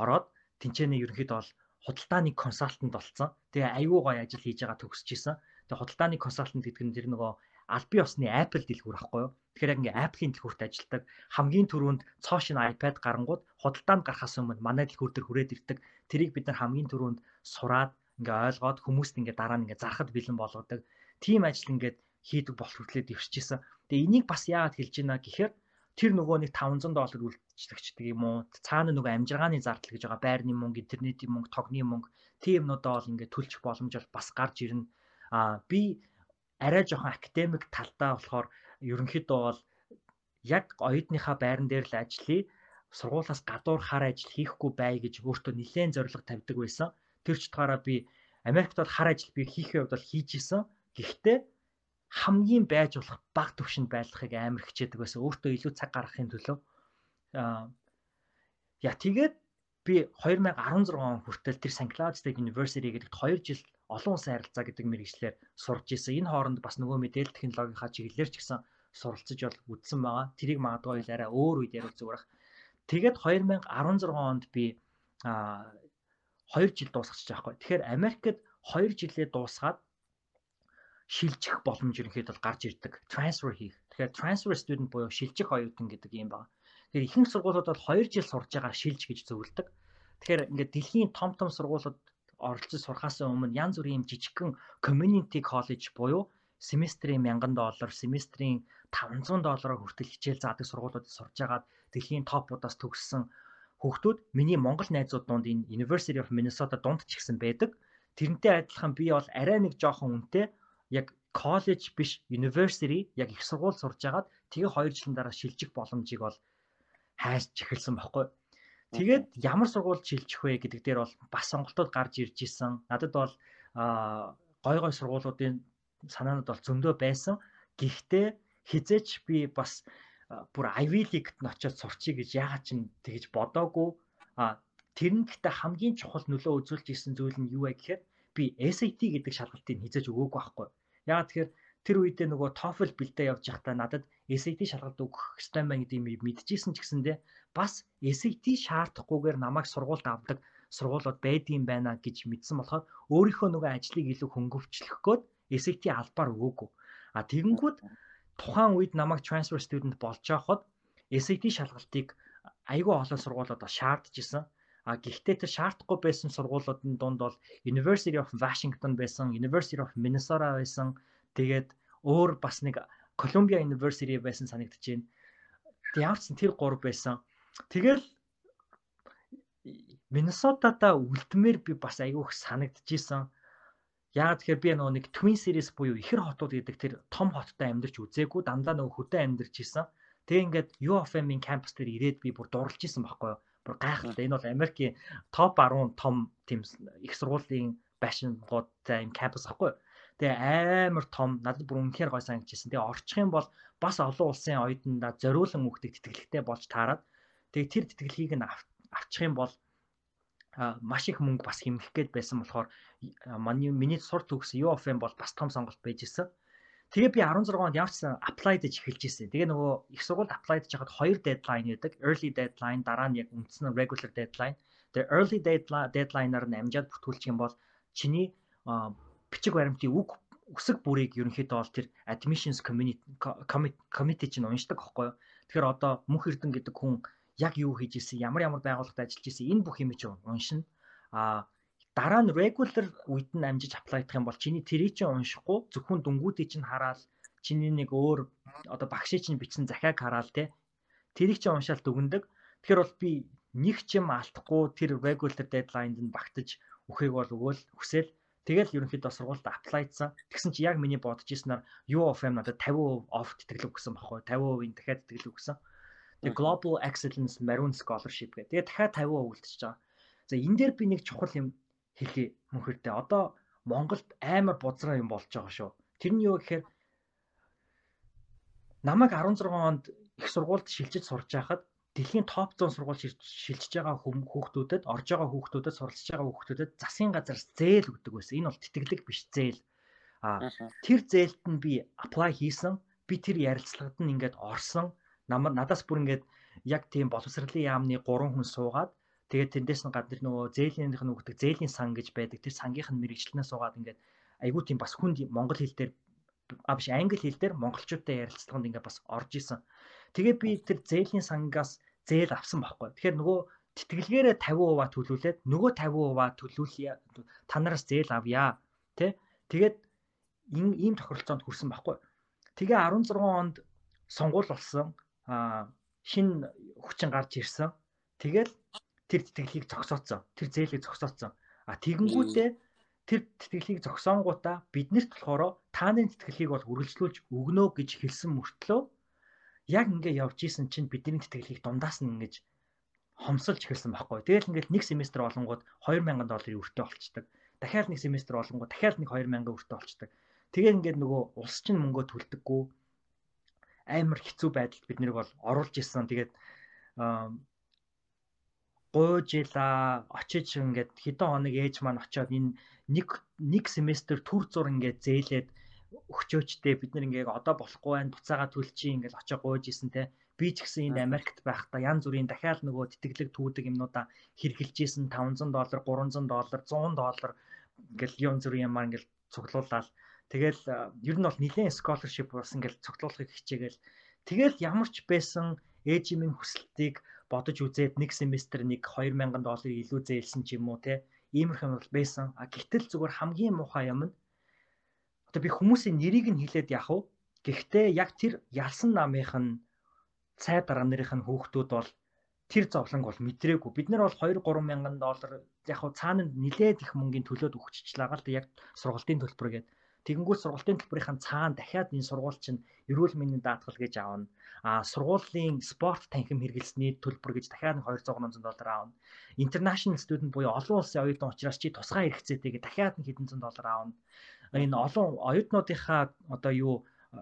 ороод тэнцэнэ ерөнхийдөө бол худалдааны консалтант болсон. Тэгээ аюу гай ажил хийж байгаа төгсөж исэн. Тэгээ худалдааны консалтант гэдэг нь тэр нөгөө албан ёсны Apple дэлгүүр ахгүй юу? Тэгэхээр яг ингээ Apple-ийн дэлгүүрт ажилладаг. Хамгийн түрүүнд цоо шин iPad гарангууд худалдаанд гарахаас өмнө манай дэлгүүр дээр хүрээд ирдэг. Тэрийг бид нар хамгийн түрүүнд сураад ингээ ойлгоод хүмүүст ингээ дараа нь ингээ зархад бэлэн болгодог. Тим ажил ингээд хийдэг болох хүртлээр дэвшижсэн. Тэгээ энийг бас яагаад хэлж байна гэхээр тэр нөгөө нэг 500 доллар үйлчлэгчдэг юм уу? Цаана нөгөө амжиргааны зардал гэж байгаа байрны мөнгө, интернетийн мөнгө, тогны мөнгө тийм юмнуудаа бол ингээд төлчих боломж бол бас гарч ирнэ. Аа би арай жоохон академик талдаа болохоор ерөнхийдөө бол яг оюутныхаа байран дээр л ажиллая сургуулаас гадуур хар ажил хийхгүй бай гэж өөртөө нэлээд зориг тавьдаг байсан. Тэр ч утгаараа би Америкт бол хар ажил би хийхээ хувьд бол хийж исэн. Гэхдээ хамгийн байж болох баг төвшөнд байрлахыг амар хичээдэг байсан. Өөртөө илүү цаг гаргахын төлөө. Аа яа тэгээд би 2016 он хүртэл тэр St. Cloud State University гэдэгт 2 жил олон улсын харилцаа гэдэг мэрэгчлэр сурж исэн. Энэ хооронд бас нөгөө мэдээлэл технологийнхаа чиглэлээр ч гэсэн суралцж бол үдсэн байгаа. Тэрийг магадгүй арай өөр үед ярих зүгээр ах. Тэгээд 2016 онд би аа 2 жил дуусгачих жаахгүй. Тэгэхээр Америкт 2 жилээ дуусгаад шилжих боломж ерөнхийдөө гарч ирдэг. Transfer хийх. Тэгэхээр transfer student буюу шилжих оюутан гэдэг юм байна. Тэгэхээр ихэнх сургуулиуд бол 2 жил сурж байгаа шилж гэж зөвлөдөг. Тэгэхээр ингээд дэлхийн том том сургуулиуд оролцож сурахаас өмнө янз бүрийн жижигхэн community college буюу семестрийн 1000 доллар, семестрийн 500 доллараар хүртэл хичээл заадаг сургуулиудад сурж агаад дэлхийн топуудаас төгссөн хүүхдүүд миний монгол найзууд донд энэ University of Minnesota дунд ч гэсэн байдаг. Тэрнтэй адилхан би бол арай нэг жоохон үнэтэй яг коллеж биш university яг их сургууль сурж агаад тэгээ 2 жилийн дараа шилжих боломжийг бол хайж эхэлсэн байхгүй. Тэгээд ямар сургуульд шилжих вэ гэдэг дээр бол бас сонголтууд гарч ирж исэн. Надад бол гой гой сургуулиудын санаанууд бол зөндөө байсан. Гэхдээ хизээч би бас бүр Ivy League-т н очиод сурчий гэж яагаад ч тэгж бодоогүй. А тэр нь гэхдээ хамгийн чухал нөлөө үзүүлж исэн зүйл нь юу вэ гэхээр би SAT гэдэг шалгалтыг хизээж өгөөгүй байхгүй. Яагаад тэгэхээр тэр үедээ нөгөө TOEFL бэлдээ явж байхдаа надад SAT шалгалт өгөх хэрэгтэй байна гэдгийг мэдчихсэн ч гэсэндээ бас SAT шаардахгүйгээр намайг сургуульд авдаг сургуулиуд байдığım байна гэж мэдсэн болохоор өөрийнхөө нөгөө ажлыг илүү хөнгөвчлөх гээд SAT албаар өгөөгүй. А тэгэнгүүт тухайн үед намайг transfer student болж байхад SAT шалгалтыг айгүй олон сургуулиуд шаардж исэн. А гэхдээ тэр шаардахгүй байсан сургуулиудын дунд бол University of Washington байсан, University of Minnesota байсан. Тэгээд өөр бас нэг Columbia University байсан санагдаж байна. Ямар ч тэр гур байсан. Тэгэл Миннесотада үлдмээр би бас айгүйх санагдаж исэн. Яг тэгэхээр би нөгөө нэг Twin Cities буюу ихэр хотууд гэдэг тэр том хоттой амьдарч үзээгүй дандаа нөгөө хөдөө амьдарч исэн. Тэгээ ингээд UFM-ийн кампус дээр ирээд би бүр дурлж исэн байхгүй юу? бүр гайхалтай. Энэ бол Америкийн топ 10 том тийм их сургуулийн байшингуудтай юм кампус ахгүй. Тэгээ амар том надад бүр үнэхээр гой санагдчихсэн. Тэгээ орчих юм бол бас олон улсын оюутнуудаа зориулан өгдөг тэтгэлэгтэй болж таарад. Тэгээ тэр тэтгэлгийг нь авчих юм бол маш их мөнгө бас хэмнэх гээд байсан болохоор миний миний сур төгс UFM бол бас том сонголт байж исэн. Тэгээ би 16 онд ямар ч applied гэж эхэлж ирсэн. Тэгээ нөгөө их сургуульд applied гэж хахад хоёр deadline байдаг. Early deadline, дараа нь яг үндсэн regular deadline. Тэгээ early deadline-аар нь амжаад бүртгүүлчих юм бол чиний бичиг баримтын үг үсэг бүрийг ерөнхийдөө бол тэр admissions committee чинь уншдаг байхгүй юу. Тэгэхээр одоо мөнх эрдэн гэдэг хүн яг юу хийж ирсэн, ямар ямар байгууллагад ажиллаж ирсэн энэ бүх юм чинь уншина. А дараа нь regular үед нь амжиж аплайдах юм бол чиний тэрийг чинь уншихгүй зөвхөн дүнгуудыг чинь хараад чиний нэг өөр одоо багшийн чинь бичсэн захиаг хараад те тэрийг чинь уншаал дүгндэг. Тэгэхээр бол би нэг ч юм алдахгүй тэр regular deadline-д нь багтаж өхийг бол өгөөл хүсэл тэгэл ерөнхийдөө сургуульд аплайдсан. Тэгсэн чи яг миний бодож ирснээр UFM надад 50% off тэтгэлэг өгсөн баггүй 50%-ийн дахиад тэтгэлэг өгсөн. Тэгээ Global Excellence Maroon Scholarship гэдэг. Тэгээ дахиад 50% үлдчихэж байгаа. За энэ дээр би нэг чухал юм хэлье мөнхөрдөө. Одоо Монголд амар бузраа юм болж байгаа шүү. Тэр нь юу гэхээр намайг 16 онд их сургуульд шилжиж сурч байхад дэлхийн топ 100 сургууль шилжиж байгаа хүүхдүүдэд орж байгаа хүүхдүүдэд суралцж байгаа хүүхдүүдэд засгийн газраас зээл өгдөг байсан. Энэ бол тэтгэлэг биш зээл. А тэр зээлд нь би apply хийсэн. Би тэр ярилцлагад нь ингээд орсон. Намар надаас бүр ингээд яг тийм боловсролын яамны 3 хүн суугаад тэгээд тэндээс нь гадар нөгөө зээлийнх нь өгдөг зээлийн сан гэж байдаг. Тэр сангийнх нь мэрэгчлэнээ суугаад ингээд айгүй тийм бас хүнд монгол хэл дээр а биш англи хэл дээр монголчуудтай ярилцлаганд ингээд бас орж исэн. Тэгээ би тэр зээлийн сангаас зээл авсан байхгүй. Тэгэхээр нөгөө тэтгэлгээрээ 50% төлүүлээд нөгөө 50% төлүүлье. Та нараас зээл авъя. Тэ? Тэгээд ийм тохиролцоонд хүрсэн байхгүй. Тэгээ 16 онд сонгуул болсон. Аа шин хүчин гарч ирсэн. Тэгээд тэр тэтгэлгийг зогсооцсон. Тэр зээлийг зогсооцсон. А тэгэнгүүтээ тэр тэтгэлгийг зогсоонгуудаа биднэрт болохоор тааны тэтгэлгийг бол үргэлжлүүлж өгнө гэж хэлсэн мөртлөө яг ингээ явж исэн чинь бидний тэтгэлгийг дундаас нь ингэж хомсолж эхэлсэн байхгүй. Тэгэл ингээд нэг семестр олонгууд 2000 долларын өртөө болчдөг. Дахиад нэг семестр олонгууд дахиад нэг 2000 өртөө болчдөг. Тэгээд ингээд нөгөө улс чинь мөнгөө төлдөггүй амар хэцүү байдалд бид нэрийг бол оруулж исэн. Тэгээд гуйжила очиж ингээд хэдэн хоног ээж маань очиод энэ нэг нэг семестр төр зур ингээд зээлээд өгчөөчтэй бид нар ингээ одоо болохгүй байна буцаага төлчих ингээл очоо гуйж исэн те. Би ч гэсэн энд Америкт байхдаа янз бүрийн дахиад нөгөө тэтгэлэг түүдэг юмнуудаа хэрглэж исэн 500 доллар 300 доллар 100 доллар ингээл янз бүрийн юмар ингээл цуглуулаад. Тэгэл ер нь бол нэгэн scholarship бас ингээл цуглуулахыг хичээгээл. Тэгэл ямар ч байсан ээжимийн хүсэлтийг бодож үзээд нэг семестр нэг 2000 доллар илүү зээлсэн ч юм уу те. Иймэрхүү юм бол байсан. А гэтэл зүгээр хамгийн муухай юм нь Одоо би хүмүүсийн нэрийг нь хэлээд яах вэ? Гэхдээ яг тэр ялсан намынх нь цай дараа нэрийнх нь хүүхдүүд бол тэр зовлонг бол мэдрээгүй. Бид нар бол 2 3 мянган доллар яг хуу цаана нилээд их мөнгөний төлөөд өгччихлаа гал яг сургалтын төлбөр гээд тэгэнгүүт сургалтын төлбөрийн цаана дахиад энэ сургууль чинь эрүүл мэндийн даатгал гэж аавна. А сургуулийн спорт танхим хэрэглэсний төлбөр гэж дахиад 200 300 доллар аавна. International student буюу олон улсын оюутан учраас чи тусгай хэрэгцээтэйгээ дахиад нэг хэдэн зуун доллар аавна энэ олон оюутнуудынхаа одоо юу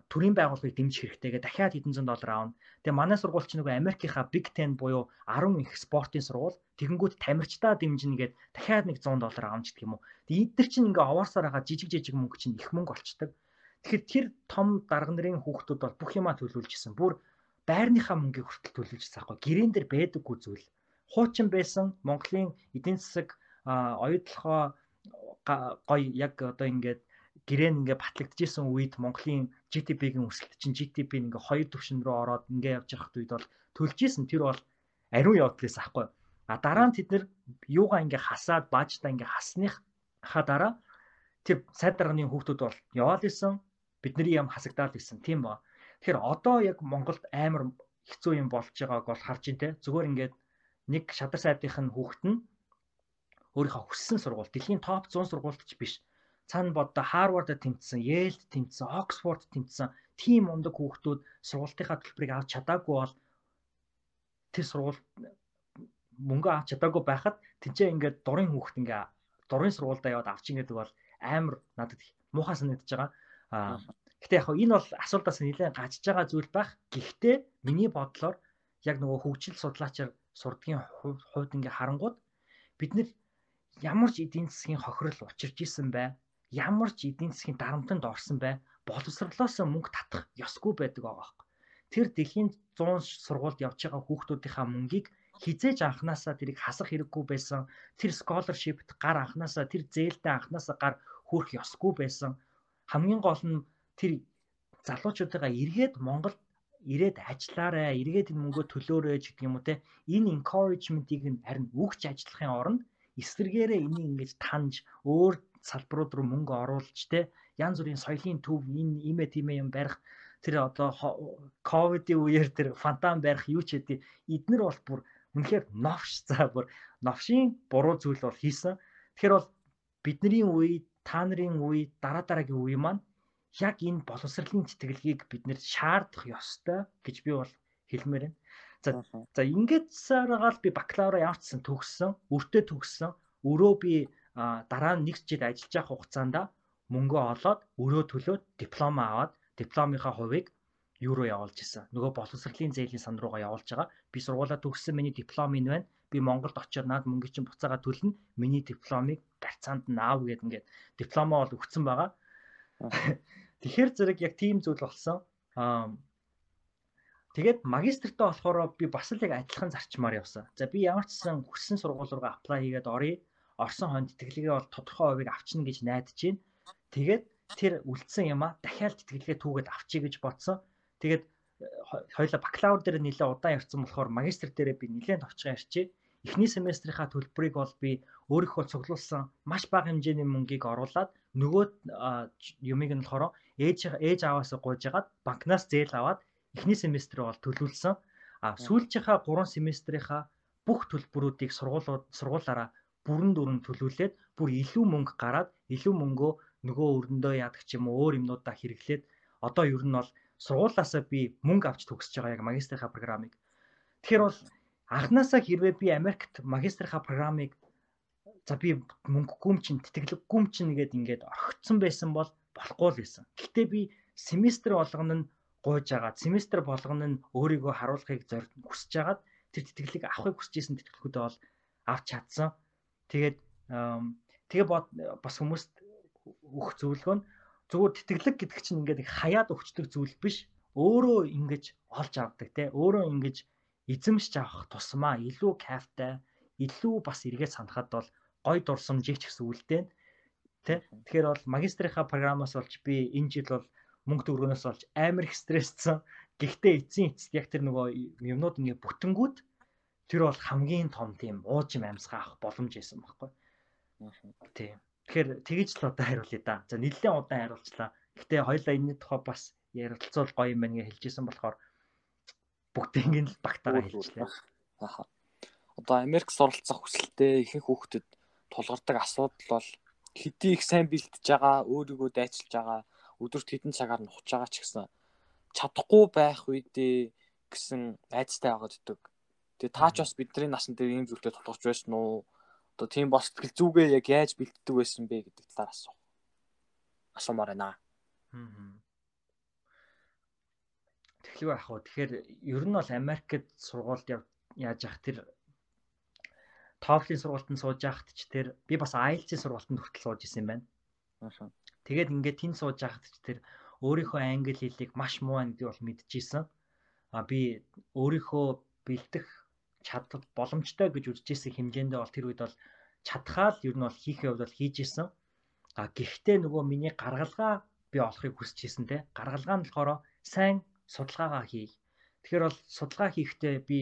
төрийн байгууллагыг дэмжих хэрэгтэйгээ дахиад хэдэн зуун доллар аавна. Тэгээ манай сургууль чинь нөгөө Америкийнхаа Big 10 буюу 10 их спортын сургууль. Тэгэнгүүт тамирчдаа дэмжинэ гээд дахиад нэг 100 доллар аавна гэх юм уу. Тэгээ эдгээр чинь ингээ овоорсоор байгаа жижиг жижиг мөнгө чинь их мөнгө болчдөг. Тэгэхээр тэр том дарга нарын хүүхдүүд бол бүх юмаа төлөвлөж исэн. Бүр байрныхаа мөнгийг хүртэл төлөвлөж байгаа хгүй. Гэрэн дээр байдаггүй зүйл. Хуучин байсан Монголын эдийн засаг оюутлахаа гоё яг одоо ингээд гэрээ ингээ батлагдчихсэн үед Монголын GDP-ийн өсөлт чинь GDP ингээ хоёр түвшин рүү ороод ингээ явж байхад үед бол төлжсэн. Тэр бол ариун явдлаас ахгүй. А дараа нь тэд нэр юугаа ингээ хасаад баажтаа ингээ хасныхаа дараа тэр сайд дарганы хүүхдүүд бол яваал исэн. Бидний юм хасагдаад исэн. Тийм ба. Тэгэхээр одоо яг Монголд амар хэцүү юм болж байгааг бол харж ин тэ зүгээр ингээд нэг шадар сайдынх нь хүүхэд нь өөрийнхөө хүссэн сургууль дэлхийн топ 100 сургуульд ч биш цаана боддоо Харвардд тэмцсэн, Йейлд тэмцсэн, Оксфорд тэмцсэн тийм ундаг хүүхдүүд сургалтынхаа төлбөрийг авч чадаагүй бол тэр сургууль мөнгө авч чадаагүй байхад тэнцээ ингээд дурын хүүхд ингээ дурын сургуультай яваад авч ингээд бол амар надад муухай санагдаж байгаа. Аа гэтээ яг энэ бол асуултаас нэлээд гажиж байгаа зүйл байх. Гэхдээ миний бодлоор яг нөгөө хөгжил судлаачаар сурдгийн хувьд ингээ харангууд бид нэр ямар ч эдийн засгийн хохирол учирч исэн бай ямар ч эдийн засгийн дарамтанд орсон бай боловсрлоос мөнгө татах ёсгүй байдаг байгаа байхгүй. Тэр дэлхийн 100 сургуульд явж байгаа хүүхдүүдийнхаа мөнгийг хизээж анханасаа тэрийг хасах хэрэггүй байсан. Тэр scholarship-т гар анханасаа тэр зээлдээ анханасаа гар хүрэх ёсгүй байсан. Хамгийн гол нь тэр залуучуудаа эргээд Монголд ирээд ажиллаарай, эргээд энэ мөнгөө төлөөрэй гэдэг юм уу те. Энэ encouragement-ийг харин өгч ажиллахын оронд эсвэргээрээ энийг ингэж таньж өөр салбарууд руу мөнгө оруулж те янз бүрийн соёлын төв энэ имэ тимэ юм барих тэр одоо ковидын үеэр тэр фантан барих юу ч хэдий эднэр бол бүр үнэхээр новш за бүр новшийн буруу зүйл бол хийсэн. Тэгэхээр бол бидний үе, та нарын үе, дараа дараагийн үе маань яг энэ боловсролын тэтгэлгийг бид нэр шаардах ёстой гэж би бол хэлмээр байна. За за ингээд саргаал би бакалавра явуулсан төгссөн, өртөө төгссөн. Өрөө би дараа нь нэг жил ажиллаж явах хугацаанд мөнгө олоод өрөө төлөөд диплом аваад дипломынхаа хувийг юу руу явуулж исэн. Нөгөө боловсролын зээлийн сан руугаа явуулж байгаа. Би сургуулаа төгссөн миний диплом энэ байна. Би Монголд очиод наад мөнгө чинь буцаага төлнө. Миний дипломыг гарцаанд нь аав гэдэг ингээд дипломоо бол өгсөн байгаа. Тэгэхээр зэрэг яг тийм зүйл болсон. Аа Тэгээд магистртаа болохоор би бас л яг адилхан зарчмаар явсан. За би ямар ч сан хүссэн сургууль руугаа аплай хийгээд оръё. Орсон хойно тэтгэлгээ бол тодорхой хувийг авчна гэж найдаж байна. Тэгээд тэр үлдсэн юм а дахиад тэтгэлгээ түүгээд авчий гэж бодсон. Тэгээд хоёлаа бакалавр дээр нэлээд удаан явцсан болохоор магистр дээрээ би нэлээд товчхон ярьчээ. Эхний семестрийнхаа төлбөрийг бол би өөрийнхөө цуглуулсан маш бага хэмжээний мөнгийг оруулад нөгөө юмыг нь болохоор ээж ээж аваасаа гуйж агаад банкнаас зээл аваад эхний семестрээ бол төлөвлөсөн. А сүүлчийнхаа 3 семестрийнхаа бүх төлбөрүүдийг сургуулиуд сургуулаараа бүрэн дүрэн төлөвлөлээд бүр илүү мөнгө гараад илүү мөнгөө нөгөө өрөндөө яадаг ч юм уу өөр юмнуудаа хэрэглээд одоо ер нь бол сургуулаасаа би мөнгө авч төгсөж байгаа яг магистрийнхаа программыг. Тэгэхээр бол анханасаа хэрвээ би Америкт магистрийнхаа программыг за би мөнгөгүй юм чинь тэтгэлэггүй юм чинь нэгэд ингээд орхицсон байсан бол болохгүй л байсан. Гэхдээ би семестр болгоно нь гуйж агаад семестр болгоно нь өөрийгөө харуулахыг зорь хүсэж агаад тэр тэтгэлийг авахыг хүсэж исэн тэтгэлгүүдээ бол авч чадсан. Тэгээд тэгээ бас хүмүүст өгөх зөвлөгөө нь зүгээр тэтгэлэг гэдэг чинь ингээд хаяад өгчдөг зүйл биш. Өөрөө ингэж олж авдаг те. Өөрөө ингэж эзэмшиж авах тусмаа илүү кайфтай, илүү бас эргээд санахад бол гой дурсамжийг ч гэсэн үлдээн. Тэ. Тэгэхээр бол магистрийнхаа програмаас болж би энэ жил бол мөнгө төгрөгнөөс олж амар их стрессцэн. Гэхдээ эцсийн эцэст яг тэр нөгөө юмнууд ингээ бүтэнгүүд тэр бол хамгийн том тийм уужим амьсгаа авах боломж байсан байхгүй. Тийм. Тэгэхээр тэгэж л одоо хариулъя да. За нэлээд удаан хариулчлаа. Гэхдээ хоёлаа энэний тухай бас ярилцвал гоё юм байна гэж хэлжсэн болохоор бүгдийг л багтаагаа хэлжлээ. Аха. Одоо Америк суралцах хүсэлтэй ихэнх хүүхдэд тулгардаг асуудал бол хэдий их сайн бэлтэж байгаа, өөрийгөө дайчилж байгаа өдөрт хэдэн цагаар нухаж байгаа ч гэсэн чадахгүй байх үедээ гэсэн айцтай байгаад ддэг. Тэгээ таач бас бидний насан дээр ийм зүйлтэй тулгарч байсан уу? Одоо тийм бос сэтгэл зүгээ яг яаж бэлддэг байсан бэ гэдэг талаар асуу. Асуумаар байна. Аа. Тэглэв ах уу. Тэгэхээр ер нь бол Америкт сургуульд яаж явах тэр TOEFL-ийн сургуультанд сууж яхад ч тэр би бас IELTS-ийн сургуультанд хүртэл сууж исэн юм байна. Аа. Тэгээд ингээд тэн сууж байхад ч тэр өөрийнхөө англи хэлийг маш муу гэдгийг бол мэдчихсэн. А би өөрийнхөө бэлдэх чадвар боломжтой гэж үзэжсэн хэмжээндээ бол тэр үед бол чадхаа л ер нь бол хийхээ хувьд бол хийж исэн. А гэхдээ нөгөө миний гаргалгаа би олохыг хүсэж исэн те. Гаргалгаа нь болохоор сайн судалгаагаа хий. Тэгэхээр бол судалгаа хийхдээ би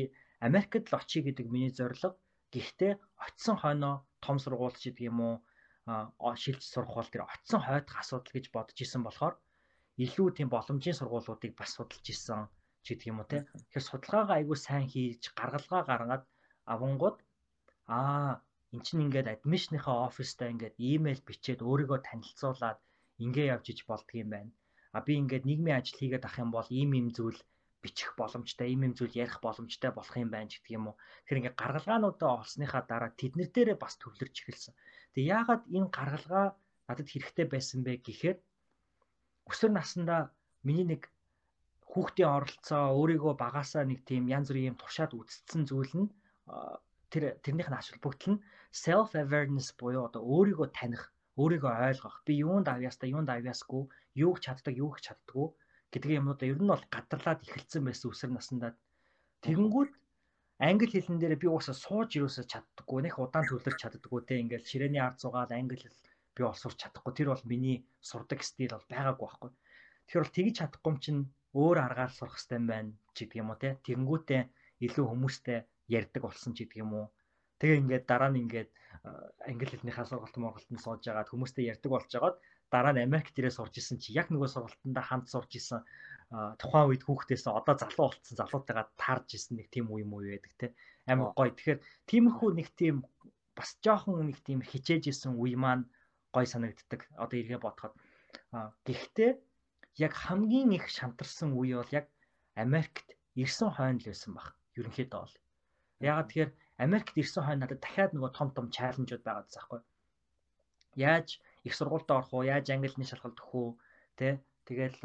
Америкт л очие гэдэг миний зорилго. Гэхдээ очисон хойноо том сургууль ч гэдэг юм уу шилж сурах бол тэр очисон хойдох асуудал гэж бодож исэн болохоор илүү тийм боломжийн сургуулиудыг бас судалж исэн ч гэдэг юм уу те. Тэгэхээр судалгаагаа айгүй сайн хийж гаргалгаа гаргаад авангууд аа эн чинь ингээд адмишныхаа оффистаа ингээд имэйл бичээд өөрийгөө танилцуулаад ингээ явж иж болдго юм байна. А би ингээд нийгмийн ажил хийгээд ах юм бол ийм ийм зүйл бичих боломжтой, ийм ийм зүйл ярих боломжтой болох юм байна гэдэг юм уу. Тэгэхээр ингээд гаргалгаануудаа олсныхаа дараа тэднэр дээрээ бас төвлөрч эхэлсэн. Тэг яагаад энэ гаргалгаа надад хэрэгтэй байсан бэ гэхээр өсвөр наснда миний нэг хүүхдийн оролцоо өөрийгөө багасаа нэг тийм янз бүрийн юм туршаад үтцсэн зүйл нь тэр тэрнийх нь ач холбогдол нь self awareness буюу одоо өөрийгөө таних, өөрийгөө ойлгох, би юунд авьяастай, юунд авьяасгүй, юуг чаддаг, юуг чаддгүй гэдэг юмнуудаа ер нь бол гадарлаад эхэлсэн байсан өсвөр наснда. Тэгэнгүүт англи хэлэн дээр би уусаа сууж юусаа чаддаггүй нэх удаан төлөрч чаддаггүй те. Ингээл ширээний ард зугаал англи хэл би бол сурч чадахгүй. Тэр бол миний сурдаг стил бол байгаагүй байхгүй. Тэгэхээр бол тэгж чадахгүй юм чинь өөр аргаар сурах хэрэгтэй байна ч гэдэг юм уу те? Тэгэнгүүтээ илүү хүмүүстэй ярьдаг болсон ч гэдэг юм уу? Тэгээ ингээд дараа нь ингээд англи хэлнийхаа сургалт моргалтанд сууж агаад хүмүүстэй ярьдаг болж агаад дараа нь Америк дээрээ сурж исэн чи яг нөгөө сургалтанда хамт сурж исэн тухайн үед хүүхдээс одоо залуу болцсон залуутайгаа таарж исэн нэг тийм үе юм уу байдаг те? Амар гоё. Тэгэхээр тиймэрхүү нэг тийм бас жоохон нэг тийм хичээж исэн үе маань гоё санагддаг. Одоо эргээ бодоход. Гэхдээ яг хамгийн их шантарсан үе бол яг Америкт ирсэн хойно л байсан баг ерөнхийдөө бол ягаад тэгэхээр Америкт ирсэн хойно надад дахиад нөгөө том том чаленжууд байгаа гэсэн байхгүй Яаж их сургуультай орох уу? Яаж англи хэлний шалгалт өгөх үү? Тэ? Тэгэл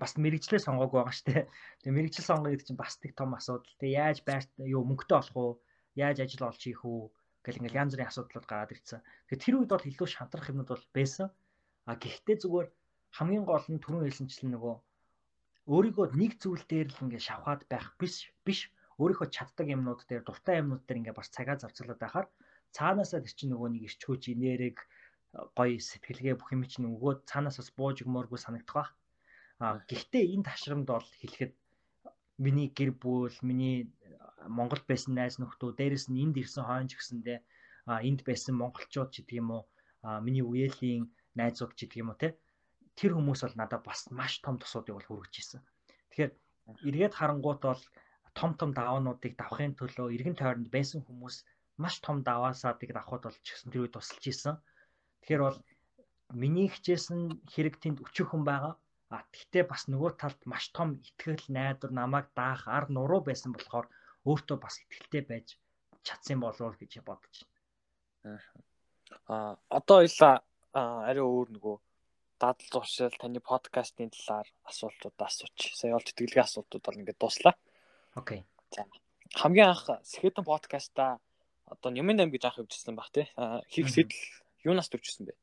бас мэрэгчлээ сонгоогүй байгаа дээ. Тэгээ мэрэгчл сонгоо гэдэг чинь бас нэг том асуудал. Тэгээ яаж байрт юу мөнгөтэй болох уу? Яаж ажил олж хийх үү? Гэл ингээл янз бүрийн асуудлууд гараад ирсэн. Тэгээ тэр үед бол илүү шантрах юмнууд бол байсан. А гэхдээ зүгээр хамгийн гол нь түрүүн хэлсэнчлэн нөгөө өөрийгөө нэг зүйл дээр л ингээ шавхаад байх биш биш өөрийнхөө чаддаг юмнууд дээр дуртай юмнууд дээр ингээ бас цагаа зарцуулаад байхаар цаанаасаа тэр чинь нөгөө нэг ирч хүч энерги гоё сэтгэлгээ бүх юм чинь өгөө цаанаасаас бууж өгмөөргүй санагдах ба. А гэхдээ энэ ташрамд бол хэлэхэд миний гэр бүл, миний Монголд байсан найз нөхдөө, дээрэс нь энд ирсэн хойно ч гэсэндээ энд байсан монголчууд ч гэдэг юм уу, миний үеэлийн найзууд ч гэдэг юм уу те. Тэр хүмүүс бол надад бас маш том тусуудыг бол хүргэж ирсэн. Тэгэхээр эргээд харангуут бол том том даваануудыг давахын төлөө эргэн тойронд байсан хүмүүс маш том даваасаадыг давхад бол ч гэсэн тэр үед тусалж исэн. Тэгэхээр бол миний хичээсэн хэрэг тэнд өчөөхөн байгаа. А тэгтээ бас нөгөө талд маш том ихтгэл найдвар намайг даах ар нуруу байсан болохоор өөртөө бас ихтгэлтэй байж чадсан болов гэж бодож байна. Аа одоо ила ари өөр нөгөө дадал зуршил таны подкастын талаар асуултууд асууч. Сая бол тэтгэлгийн асуултууд бол ингээд дуслаа. Окей. За хамгийн анх Сэхэтэн подкаста одоо Нямын 8 гэж анх хөвжсөн баг тий. Хийх сэтэл юунаас төвчсөн бэ?